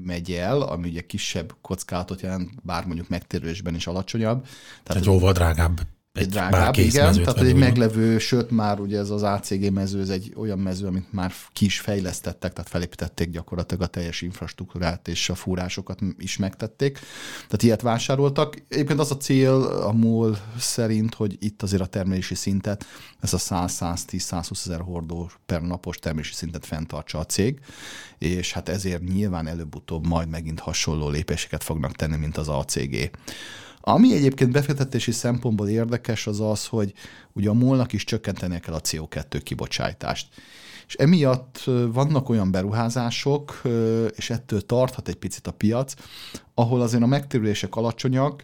megy el, ami ugye kisebb kockázatot jelent, bár mondjuk megtérülésben is alacsonyabb. Tehát, tehát jóval drágább egy drágább, igen, tehát egy meglevő, sőt már ugye ez az ACG mező, ez egy olyan mező, amit már ki is fejlesztettek, tehát felépítették gyakorlatilag a teljes infrastruktúrát és a fúrásokat is megtették. Tehát ilyet vásároltak. Egyébként az a cél a MOL szerint, hogy itt azért a termelési szintet, ez a 100-110-120 ezer hordó per napos termelési szintet fenntartsa a cég, és hát ezért nyilván előbb-utóbb majd megint hasonló lépéseket fognak tenni, mint az ACG. Ami egyébként befektetési szempontból érdekes, az az, hogy ugye a molnak is csökkentenie kell a CO2 kibocsátást. És emiatt vannak olyan beruházások, és ettől tarthat egy picit a piac, ahol azért a megtérülések alacsonyak,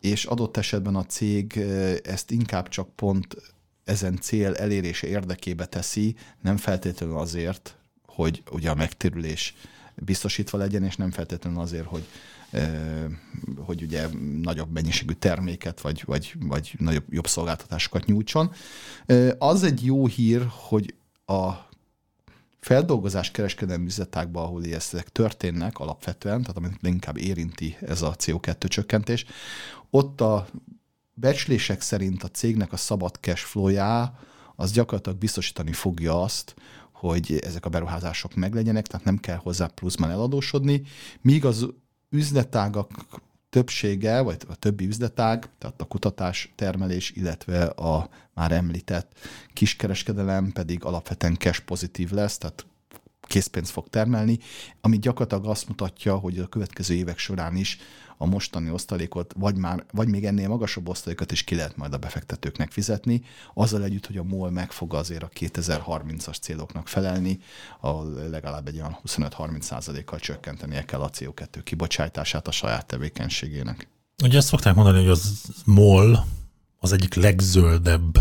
és adott esetben a cég ezt inkább csak pont ezen cél elérése érdekébe teszi, nem feltétlenül azért, hogy ugye a megtérülés biztosítva legyen, és nem feltétlenül azért, hogy hogy ugye nagyobb mennyiségű terméket, vagy, vagy, vagy nagyobb jobb szolgáltatásokat nyújtson. Az egy jó hír, hogy a feldolgozás kereskedelmi üzletákban, ahol ezek történnek alapvetően, tehát amit inkább érinti ez a CO2 csökkentés, ott a becslések szerint a cégnek a szabad cash flow az gyakorlatilag biztosítani fogja azt, hogy ezek a beruházások meglegyenek, tehát nem kell hozzá pluszban eladósodni, míg az üzletágak többsége, vagy a többi üzletág, tehát a kutatás, termelés, illetve a már említett kiskereskedelem pedig alapvetően cash pozitív lesz, tehát készpénzt fog termelni, ami gyakorlatilag azt mutatja, hogy a következő évek során is a mostani osztalékot, vagy, már, vagy még ennél magasabb osztalékot is ki lehet majd a befektetőknek fizetni, azzal együtt, hogy a MOL meg fog azért a 2030-as céloknak felelni, a legalább egy olyan 25-30 százalékkal csökkentenie kell a CO2 kibocsátását a saját tevékenységének. Ugye ezt szokták mondani, hogy az MOL az egyik legzöldebb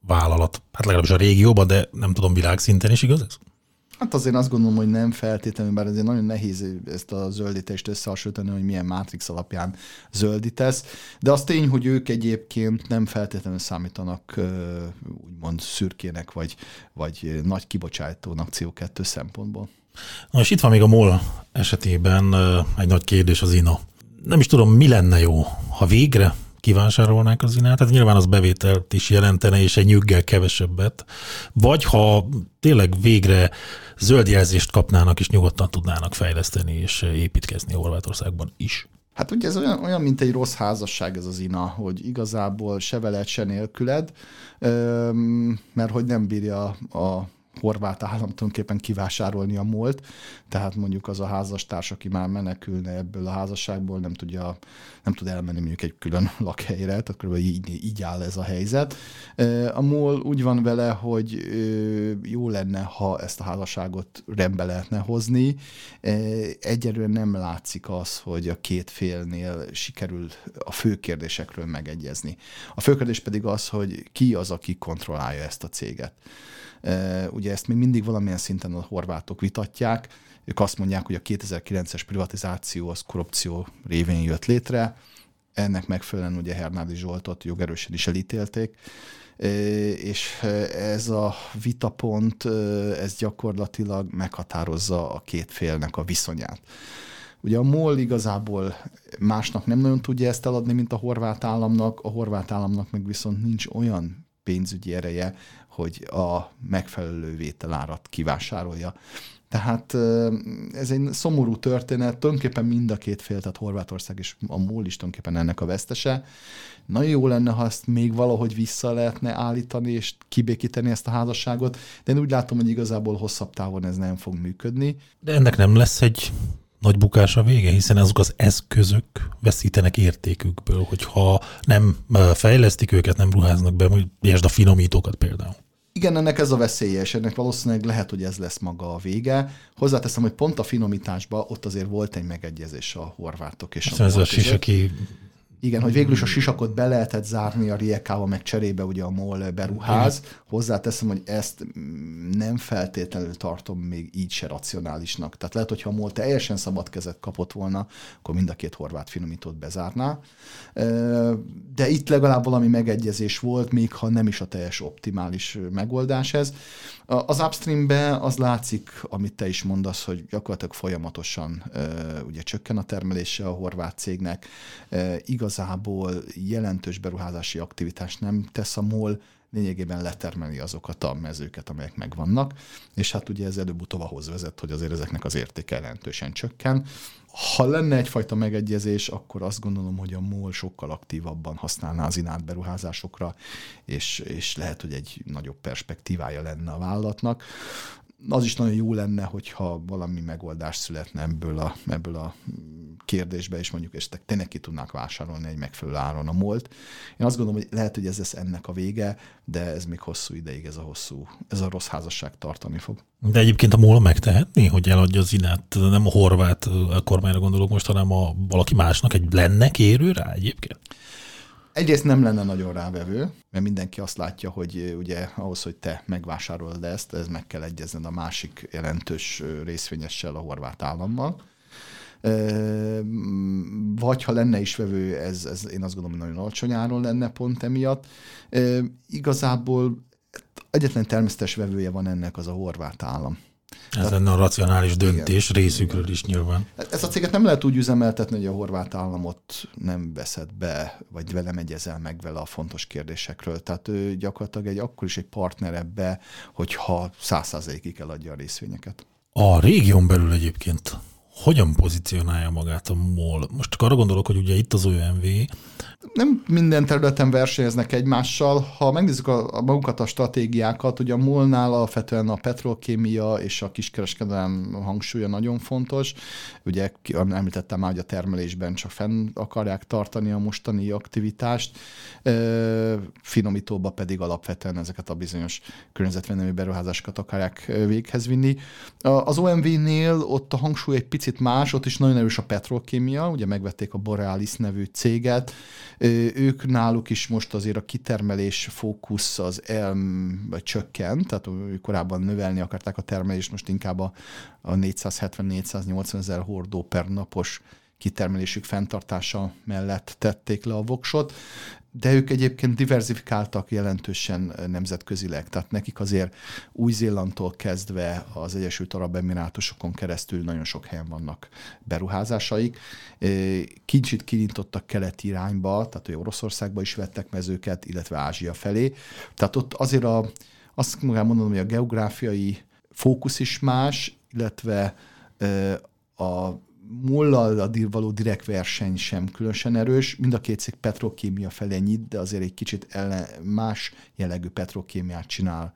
vállalat, hát legalábbis a régióban, de nem tudom világszinten is igaz ez? Hát azért azt gondolom, hogy nem feltétlenül, bár azért nagyon nehéz ezt a zöldítést összehasonlítani, hogy milyen mátrix alapján zöldítesz, de az tény, hogy ők egyébként nem feltétlenül számítanak úgymond szürkének, vagy, vagy nagy kibocsátónak CO2 szempontból. Na és itt van még a MOL esetében egy nagy kérdés az INA. Nem is tudom, mi lenne jó, ha végre kivásárolnák az inát, tehát nyilván az bevételt is jelentene, és egy nyüggel kevesebbet. Vagy ha tényleg végre zöld jelzést kapnának, és nyugodtan tudnának fejleszteni és építkezni Horvátországban is. Hát ugye ez olyan, olyan, mint egy rossz házasság ez az ina, hogy igazából se veled, se nélküled, mert hogy nem bírja a horvát állam tulajdonképpen kivásárolni a múlt, tehát mondjuk az a házastárs, aki már menekülne ebből a házasságból, nem, tudja, nem tud elmenni mondjuk egy külön lakhelyre, tehát kb. így, így áll ez a helyzet. A MOL úgy van vele, hogy jó lenne, ha ezt a házasságot rendbe lehetne hozni. Egyelőre nem látszik az, hogy a két félnél sikerül a fő kérdésekről megegyezni. A fő kérdés pedig az, hogy ki az, aki kontrollálja ezt a céget. Ugye ezt még mindig valamilyen szinten a horvátok vitatják. Ők azt mondják, hogy a 2009-es privatizáció az korrupció révén jött létre. Ennek megfelelően ugye Hernádi Zsoltot jogerősen is elítélték és ez a vitapont, ez gyakorlatilag meghatározza a két félnek a viszonyát. Ugye a MOL igazából másnak nem nagyon tudja ezt eladni, mint a horvát államnak, a horvát államnak meg viszont nincs olyan pénzügyi ereje, hogy a megfelelő vételárat kivásárolja. Tehát ez egy szomorú történet, tulajdonképpen mind a két fél, tehát Horvátország és a MOL is tulajdonképpen ennek a vesztese. Nagyon jó lenne, ha ezt még valahogy vissza lehetne állítani és kibékíteni ezt a házasságot, de én úgy látom, hogy igazából hosszabb távon ez nem fog működni. De ennek nem lesz egy nagy bukás a vége, hiszen azok az eszközök veszítenek értékükből, hogyha nem fejlesztik őket, nem ruháznak be, hogy a finomítókat például. Igen, ennek ez a veszélye, és ennek valószínűleg lehet, hogy ez lesz maga a vége. Hozzáteszem, hogy pont a finomításban ott azért volt egy megegyezés a horvátok és a Ez a sisaki igen, hogy végül is a sisakot be lehetett zárni a Riekába, meg cserébe ugye a MOL beruház. Igen. Hozzáteszem, hogy ezt nem feltétlenül tartom még így se racionálisnak. Tehát lehet, hogyha a MOL teljesen szabad kezet kapott volna, akkor mind a két horvát finomítót bezárná. De itt legalább valami megegyezés volt, még ha nem is a teljes optimális megoldás ez. Az upstreambe az látszik, amit te is mondasz, hogy gyakorlatilag folyamatosan ugye csökken a termelése a horvát cégnek. Igazából jelentős beruházási aktivitást nem tesz a MOL, lényegében letermeli azokat a mezőket, amelyek megvannak, és hát ugye ez előbb-utóbb ahhoz vezet, hogy azért ezeknek az értéke jelentősen csökken. Ha lenne egyfajta megegyezés, akkor azt gondolom, hogy a MOL sokkal aktívabban használná az inát beruházásokra, és, és lehet, hogy egy nagyobb perspektívája lenne a vállalatnak az is nagyon jó lenne, hogyha valami megoldás születne ebből a, ebből a kérdésbe, és mondjuk ezt tényleg ki tudnák vásárolni egy megfelelő áron a molt. Én azt gondolom, hogy lehet, hogy ez lesz ennek a vége, de ez még hosszú ideig ez a hosszú, ez a rossz házasság tartani fog. De egyébként a MOL megtehetné, hogy eladja az inát, nem a horvát kormányra gondolok most, hanem a valaki másnak, egy lenne kérő rá egyébként? Egyrészt nem lenne nagyon rávevő, mert mindenki azt látja, hogy ugye ahhoz, hogy te megvásárolod ezt, ez meg kell egyezned a másik jelentős részvényessel, a horvát állammal. Vagy ha lenne is vevő, ez, ez én azt gondolom, hogy nagyon alacsony áron lenne pont emiatt. Igazából egyetlen természetes vevője van ennek, az a horvát állam. Ez lenne a racionális döntés igen, részükről igen. is nyilván. Ezt a céget nem lehet úgy üzemeltetni, hogy a horvát államot nem veszed be, vagy vele megyezel meg vele a fontos kérdésekről. Tehát ő gyakorlatilag egy akkor is egy partner ebbe, hogyha száz százalékig eladja a részvényeket. A régión belül egyébként hogyan pozícionálja magát a MOL? Most csak arra gondolok, hogy ugye itt az OMV, nem minden területen versenyeznek egymással. Ha megnézzük a, a magukat a stratégiákat, ugye a MOL-nál alapvetően a petrokémia és a kiskereskedelem hangsúlya nagyon fontos. Ugye említettem már, hogy a termelésben csak fenn akarják tartani a mostani aktivitást, finomítóba pedig alapvetően ezeket a bizonyos környezetvédelmi beruházásokat akarják véghez vinni. Az OMV-nél ott a hangsúly egy picit más, ott is nagyon erős a petrokémia, ugye megvették a Borealis nevű céget, ők náluk is most azért a kitermelés fókusz az el, csökkent, tehát korábban növelni akarták a termelést, most inkább a, a 470-480 ezer hordó per napos kitermelésük fenntartása mellett tették le a voksot de ők egyébként diversifikáltak jelentősen nemzetközileg, tehát nekik azért Új-Zélandtól kezdve az Egyesült Arab Emirátusokon keresztül nagyon sok helyen vannak beruházásaik. Kicsit kinyitottak keleti irányba, tehát hogy Oroszországba is vettek mezőket, illetve Ázsia felé. Tehát ott azért a, azt kell mondanom, hogy a geográfiai fókusz is más, illetve a mullal a való direkt verseny sem különösen erős. Mind a két cég petrokémia felé nyit, de azért egy kicsit ellen, más jellegű petrokémiát csinál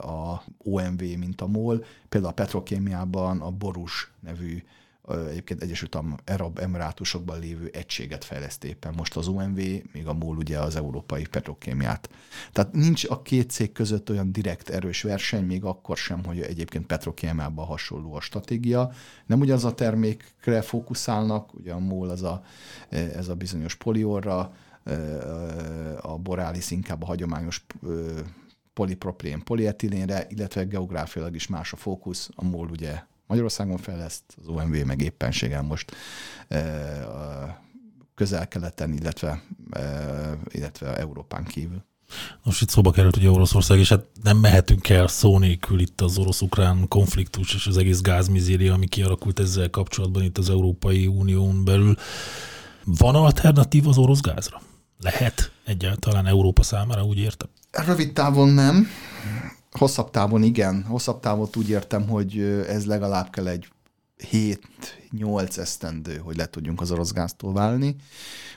a OMV, mint a MOL. Például a petrokémiában a Borus nevű egyébként Egyesült Arab Emirátusokban lévő egységet fejleszt éppen most az UMV, még a MOL ugye az európai petrokémiát. Tehát nincs a két cég között olyan direkt erős verseny, még akkor sem, hogy egyébként petrokémiában hasonló a stratégia. Nem ugyanaz a termékre fókuszálnak, ugye a MOL az a, ez a bizonyos poliorra, a Borealis inkább a hagyományos polipropilén, polietilénre, illetve geográfiailag is más a fókusz. A MOL ugye Magyarországon fejleszt, az OMV meg éppenséggel most közel-keleten, illetve, illetve Európán kívül. Most itt szóba került ugye Oroszország, és hát nem mehetünk el szó nélkül itt az orosz-ukrán konfliktus és az egész gázmizéria, ami kialakult ezzel kapcsolatban itt az Európai Unión belül. Van alternatív az orosz gázra? Lehet egyáltalán Európa számára, úgy értem? Rövid távon nem. Hosszabb távon igen. Hosszabb távon úgy értem, hogy ez legalább kell egy 7-8 esztendő, hogy le tudjunk az orosz gáztól válni.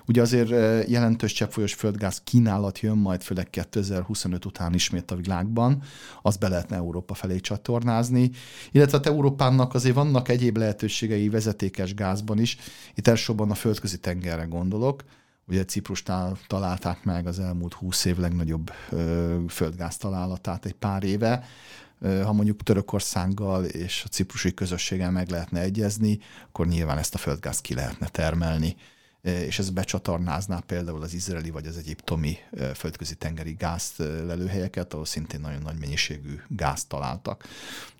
Ugye azért jelentős cseppfolyós földgáz kínálat jön majd, főleg 2025 után ismét a világban, azt be lehetne Európa felé csatornázni, illetve hát Európának azért vannak egyéb lehetőségei vezetékes gázban is, itt elsősorban a földközi tengerre gondolok, Ugye Ciprusnál találták meg az elmúlt húsz év legnagyobb földgáz találatát egy pár éve. Ha mondjuk Törökországgal és a ciprusi közösséggel meg lehetne egyezni, akkor nyilván ezt a földgázt ki lehetne termelni és ez becsatornázná például az izraeli vagy az egyiptomi földközi tengeri gáz lelőhelyeket, ahol szintén nagyon nagy mennyiségű gázt találtak.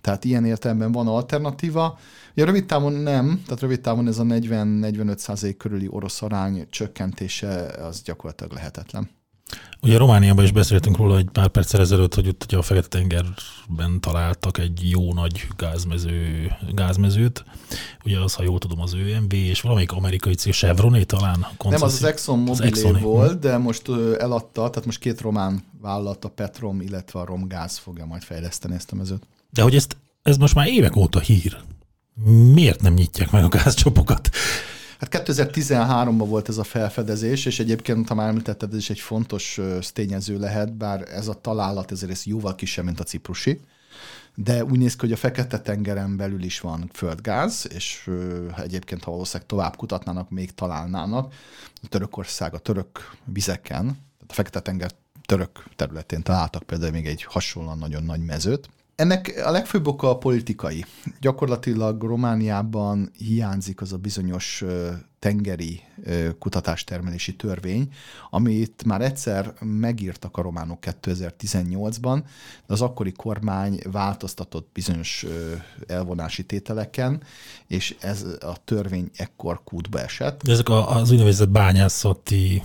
Tehát ilyen értelemben van alternatíva. Ja, rövid távon nem, tehát rövid távon ez a 40-45 százalék körüli orosz arány csökkentése az gyakorlatilag lehetetlen. Ugye Romániában is beszéltünk róla egy pár perccel ezelőtt, hogy ott ugye a Fekete-tengerben találtak egy jó nagy gázmező, gázmezőt. Ugye az, ha jól tudom, az ÖMV, és valamelyik amerikai cég, Chevroné talán? Nem, az az Exxon Mobilé volt, de most eladta, tehát most két román vállalat, a Petrom, illetve a Romgáz fogja majd fejleszteni ezt a mezőt. De hogy ezt, ez most már évek óta hír. Miért nem nyitják meg a gázcsopokat? Hát 2013-ban volt ez a felfedezés, és egyébként, ha már említetted, ez is egy fontos tényező lehet, bár ez a találat ezért ez jóval kisebb, mint a ciprusi de úgy néz ki, hogy a Fekete-tengeren belül is van földgáz, és egyébként, ha valószínűleg tovább kutatnának, még találnának. A Törökország a török vizeken, a Fekete-tenger török területén találtak például még egy hasonlóan nagyon nagy mezőt, ennek a legfőbb oka a politikai. Gyakorlatilag Romániában hiányzik az a bizonyos tengeri kutatástermelési törvény, amit már egyszer megírtak a románok 2018-ban, de az akkori kormány változtatott bizonyos elvonási tételeken, és ez a törvény ekkor kútba esett. De ezek az úgynevezett bányászati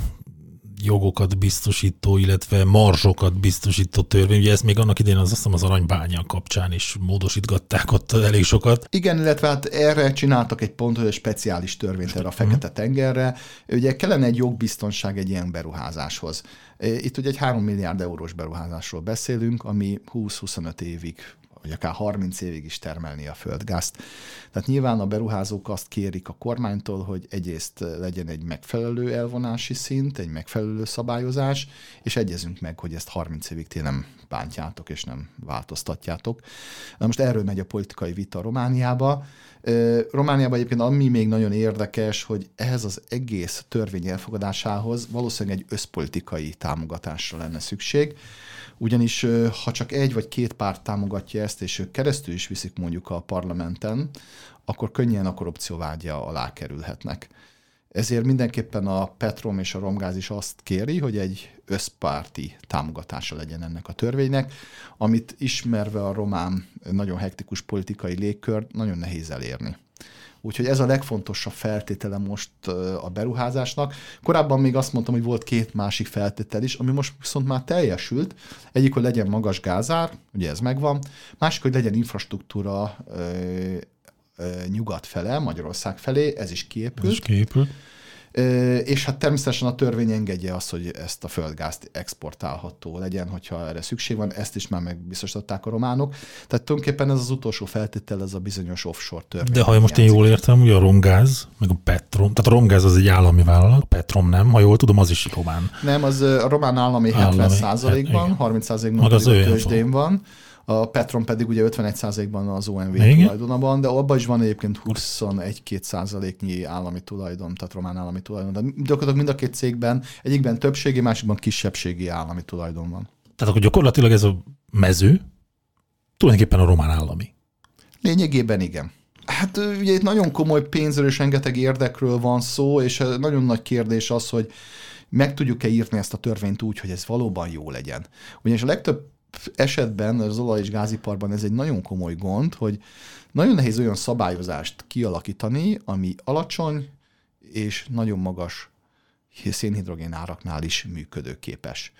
jogokat biztosító, illetve marzsokat biztosító törvény. Ugye ezt még annak idején az azt hiszem az aranybánya kapcsán is módosítgatták ott elég sokat. Igen, illetve hát erre csináltak egy pont, hogy egy speciális törvényt erre a Fekete-tengerre. Ugye kellene egy jogbiztonság egy ilyen beruházáshoz. Itt ugye egy 3 milliárd eurós beruházásról beszélünk, ami 20-25 évig vagy akár 30 évig is termelni a földgázt. Tehát nyilván a beruházók azt kérik a kormánytól, hogy egyrészt legyen egy megfelelő elvonási szint, egy megfelelő szabályozás, és egyezünk meg, hogy ezt 30 évig ti nem bántjátok és nem változtatjátok. Na most erről megy a politikai vita Romániába. Romániában egyébként ami még nagyon érdekes, hogy ehhez az egész törvény elfogadásához valószínűleg egy összpolitikai támogatásra lenne szükség, ugyanis ha csak egy vagy két párt támogatja ezt, és ők keresztül is viszik mondjuk a parlamenten, akkor könnyen a korrupció vágya alá kerülhetnek. Ezért mindenképpen a Petrom és a Romgáz is azt kéri, hogy egy összpárti támogatása legyen ennek a törvénynek, amit ismerve a román nagyon hektikus politikai légkört nagyon nehéz elérni. Úgyhogy ez a legfontosabb feltétele most a beruházásnak. Korábban még azt mondtam, hogy volt két másik feltétel is, ami most viszont már teljesült. Egyik, hogy legyen magas gázár, ugye ez megvan. Másik, hogy legyen infrastruktúra nyugat fele, Magyarország felé, ez is kiépült. Ez is kiépült. És hát természetesen a törvény engedje azt, hogy ezt a földgázt exportálható legyen, hogyha erre szükség van, ezt is már megbiztosították a románok. Tehát tulajdonképpen ez az utolsó feltétel, ez a bizonyos offshore törvény. De ha most én jól értem, ugye a Romgáz, meg a Petrom, tehát a Romgáz az egy állami vállalat, Petrom nem, ha jól tudom, az is román. Nem, az a román állami, állami 70 százalékban, 30 százalékban az tőzsdén van a Petron pedig ugye 51%-ban az OMV Igen. tulajdonában, de abban is van egyébként 21-2 százaléknyi állami tulajdon, tehát román állami tulajdon. De gyakorlatilag mind a két cégben, egyikben többségi, másikban kisebbségi állami tulajdon van. Tehát akkor gyakorlatilag ez a mező tulajdonképpen a román állami. Lényegében igen. Hát ugye itt nagyon komoly pénzről és rengeteg érdekről van szó, és nagyon nagy kérdés az, hogy meg tudjuk-e írni ezt a törvényt úgy, hogy ez valóban jó legyen. Ugyanis a legtöbb esetben az olaj- és gáziparban ez egy nagyon komoly gond, hogy nagyon nehéz olyan szabályozást kialakítani, ami alacsony és nagyon magas szénhidrogén áraknál is működőképes.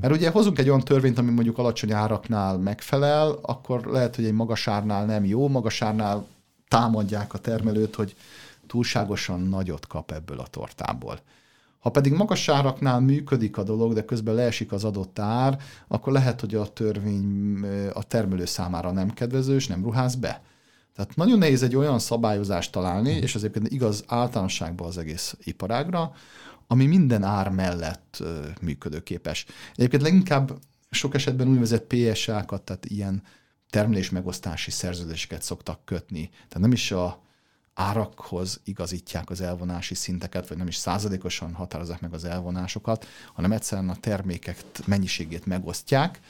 Mert ugye hozunk egy olyan törvényt, ami mondjuk alacsony áraknál megfelel, akkor lehet, hogy egy magas árnál nem jó, magas árnál támadják a termelőt, hogy túlságosan nagyot kap ebből a tortából. Ha pedig magas áraknál működik a dolog, de közben leesik az adott ár, akkor lehet, hogy a törvény a termelő számára nem kedvező, és nem ruház be. Tehát nagyon nehéz egy olyan szabályozást találni, és ez egyébként igaz általánosságban az egész iparágra, ami minden ár mellett működőképes. Egyébként leginkább sok esetben úgynevezett PSA-kat, tehát ilyen termelés megosztási szerződéseket szoktak kötni. Tehát nem is a árakhoz igazítják az elvonási szinteket, vagy nem is százalékosan határozzák meg az elvonásokat, hanem egyszerűen a termékek mennyiségét megosztják.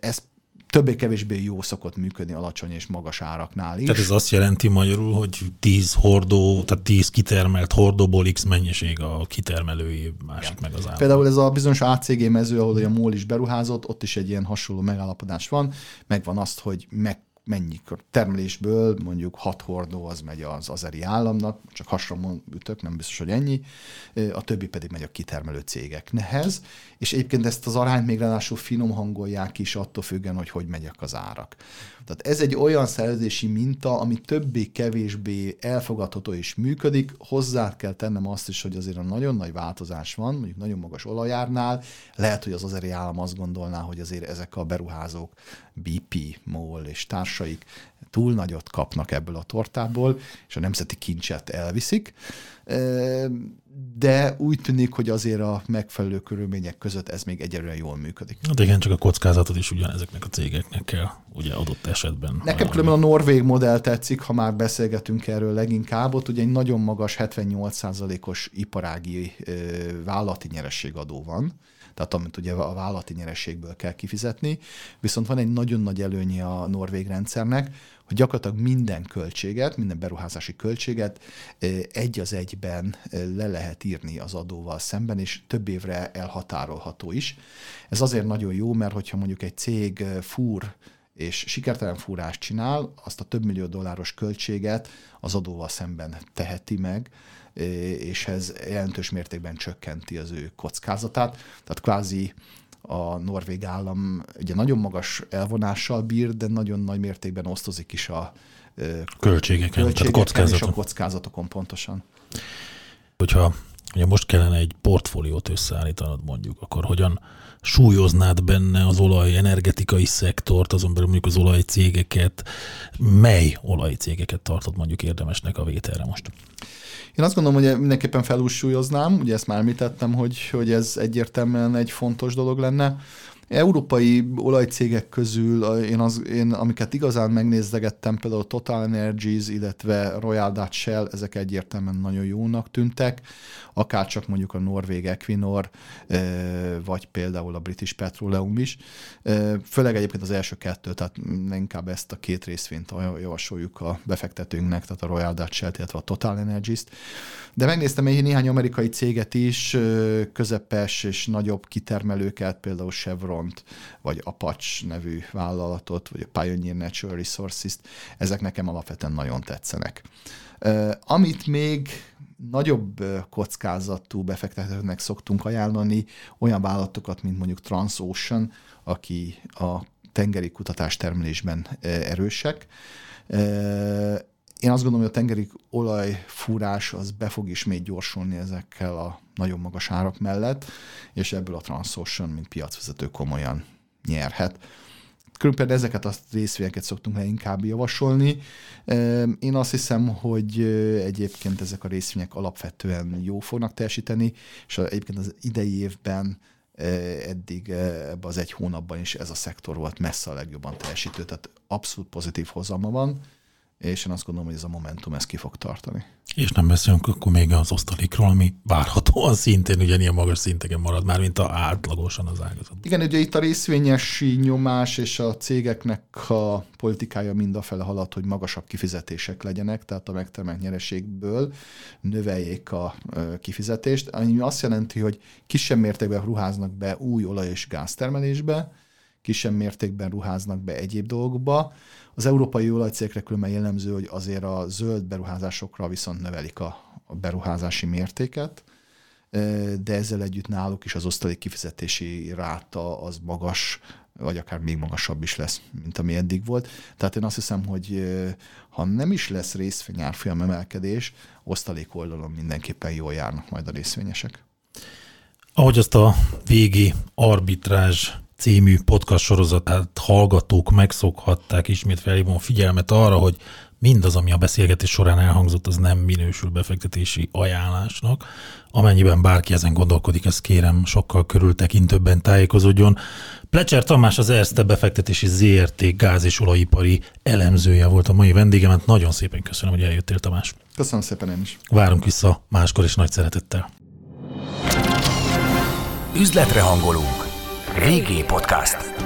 Ez többé-kevésbé jó szokott működni alacsony és magas áraknál is. Tehát ez azt jelenti magyarul, hogy 10 hordó, tehát 10 kitermelt hordóból X mennyiség a kitermelői, másik Igen. meg az állam. Például ez a bizonyos ACG mező, ahol a MOL is beruházott, ott is egy ilyen hasonló megállapodás van, megvan azt, hogy meg mennyi termelésből mondjuk hat hordó az megy az azeri államnak, csak hasonló ütök, nem biztos, hogy ennyi, a többi pedig megy a kitermelő cégeknehez, és egyébként ezt az arányt még ráadásul finom hangolják is attól függően, hogy hogy megyek az árak. Tehát ez egy olyan szerződési minta, ami többé-kevésbé elfogadható és működik. Hozzá kell tennem azt is, hogy azért a nagyon nagy változás van, mondjuk nagyon magas olajárnál. Lehet, hogy az azeri állam azt gondolná, hogy azért ezek a beruházók, BP, MOL és társaik túl nagyot kapnak ebből a tortából, és a nemzeti kincset elviszik de úgy tűnik, hogy azért a megfelelő körülmények között ez még egyelőre jól működik. Hát igen, csak a kockázatot is ugyanezeknek a cégeknek kell, ugye adott esetben. Nekem különben a norvég modell tetszik, ha már beszélgetünk erről leginkább. Ott ugye egy nagyon magas 78%-os iparági vállalati nyerességadó van, tehát amit ugye a vállalati nyerességből kell kifizetni, viszont van egy nagyon nagy előnye a norvég rendszernek, hogy gyakorlatilag minden költséget, minden beruházási költséget egy az egyben le lehet írni az adóval szemben, és több évre elhatárolható is. Ez azért nagyon jó, mert hogyha mondjuk egy cég fúr és sikertelen fúrást csinál, azt a több millió dolláros költséget az adóval szemben teheti meg, és ez jelentős mértékben csökkenti az ő kockázatát. Tehát kvázi a norvég állam ugye nagyon magas elvonással bír, de nagyon nagy mértékben osztozik is a költségeken, költségeken tehát kockázatok. és a kockázatokon pontosan. Hogyha Ugye most kellene egy portfóliót összeállítanod mondjuk, akkor hogyan súlyoznád benne az olaj energetikai szektort, azon belül mondjuk az olajcégeket, mely olajcégeket tartod mondjuk érdemesnek a vételre most? Én azt gondolom, hogy mindenképpen felúsúlyoznám, ugye ezt már említettem, hogy, hogy ez egyértelműen egy fontos dolog lenne. Európai olajcégek közül én, az, én amiket igazán megnézdegettem, például Total Energies, illetve Royal Dutch Shell, ezek egyértelműen nagyon jónak tűntek, akár csak mondjuk a Norvég Equinor, vagy például a British Petroleum is. Főleg egyébként az első kettő, tehát inkább ezt a két részvényt javasoljuk a befektetőnknek, tehát a Royal Dutch Shell, illetve a Total Energies-t. De megnéztem egy néhány amerikai céget is, közepes és nagyobb kitermelőket, például Chevron-t, vagy Apache nevű vállalatot, vagy a Pioneer Natural Resources-t. Ezek nekem alapvetően nagyon tetszenek. Amit még nagyobb kockázatú befektetőknek szoktunk ajánlani olyan vállalatokat, mint mondjuk Transocean, aki a tengeri kutatás termelésben erősek. Én azt gondolom, hogy a tengeri olajfúrás az be fog ismét gyorsulni ezekkel a nagyon magas árak mellett, és ebből a Transocean, mint piacvezető komolyan nyerhet. Körülbelül ezeket a részvényeket szoktunk inkább javasolni. Én azt hiszem, hogy egyébként ezek a részvények alapvetően jó fognak teljesíteni, és egyébként az idei évben eddig ebben az egy hónapban is ez a szektor volt messze a legjobban teljesítő, tehát abszolút pozitív hozama van és én azt gondolom, hogy ez a momentum ezt ki fog tartani. És nem beszélünk akkor még az osztalékról, ami várhatóan szintén ugyanilyen magas szinteken marad már, mint a átlagosan az ágazat. Igen, ugye itt a részvényesi nyomás és a cégeknek a politikája mind a fele halad, hogy magasabb kifizetések legyenek, tehát a megtermelt nyereségből növeljék a kifizetést, ami azt jelenti, hogy kisebb mértékben ruháznak be új olaj- és gáztermelésbe, kisebb mértékben ruháznak be egyéb dolgokba, az európai olajcégekre különben jellemző, hogy azért a zöld beruházásokra viszont növelik a, a beruházási mértéket, de ezzel együtt náluk is az osztalék kifizetési ráta az magas, vagy akár még magasabb is lesz, mint ami eddig volt. Tehát én azt hiszem, hogy ha nem is lesz részvényárfolyam emelkedés, osztalék oldalon mindenképpen jól járnak majd a részvényesek. Ahogy azt a végi arbitrázs című podcast sorozatát hallgatók megszokhatták, ismét felhívom a figyelmet arra, hogy mindaz, ami a beszélgetés során elhangzott, az nem minősül befektetési ajánlásnak. Amennyiben bárki ezen gondolkodik, ezt kérem sokkal körültekintőbben tájékozódjon. Plecser Tamás az Erste befektetési ZRT gáz- és olajipari elemzője volt a mai vendégemet. Nagyon szépen köszönöm, hogy eljöttél, Tamás. Köszönöm szépen én is. Várunk vissza máskor is nagy szeretettel. Üzletre hangolunk. Régi Podcast.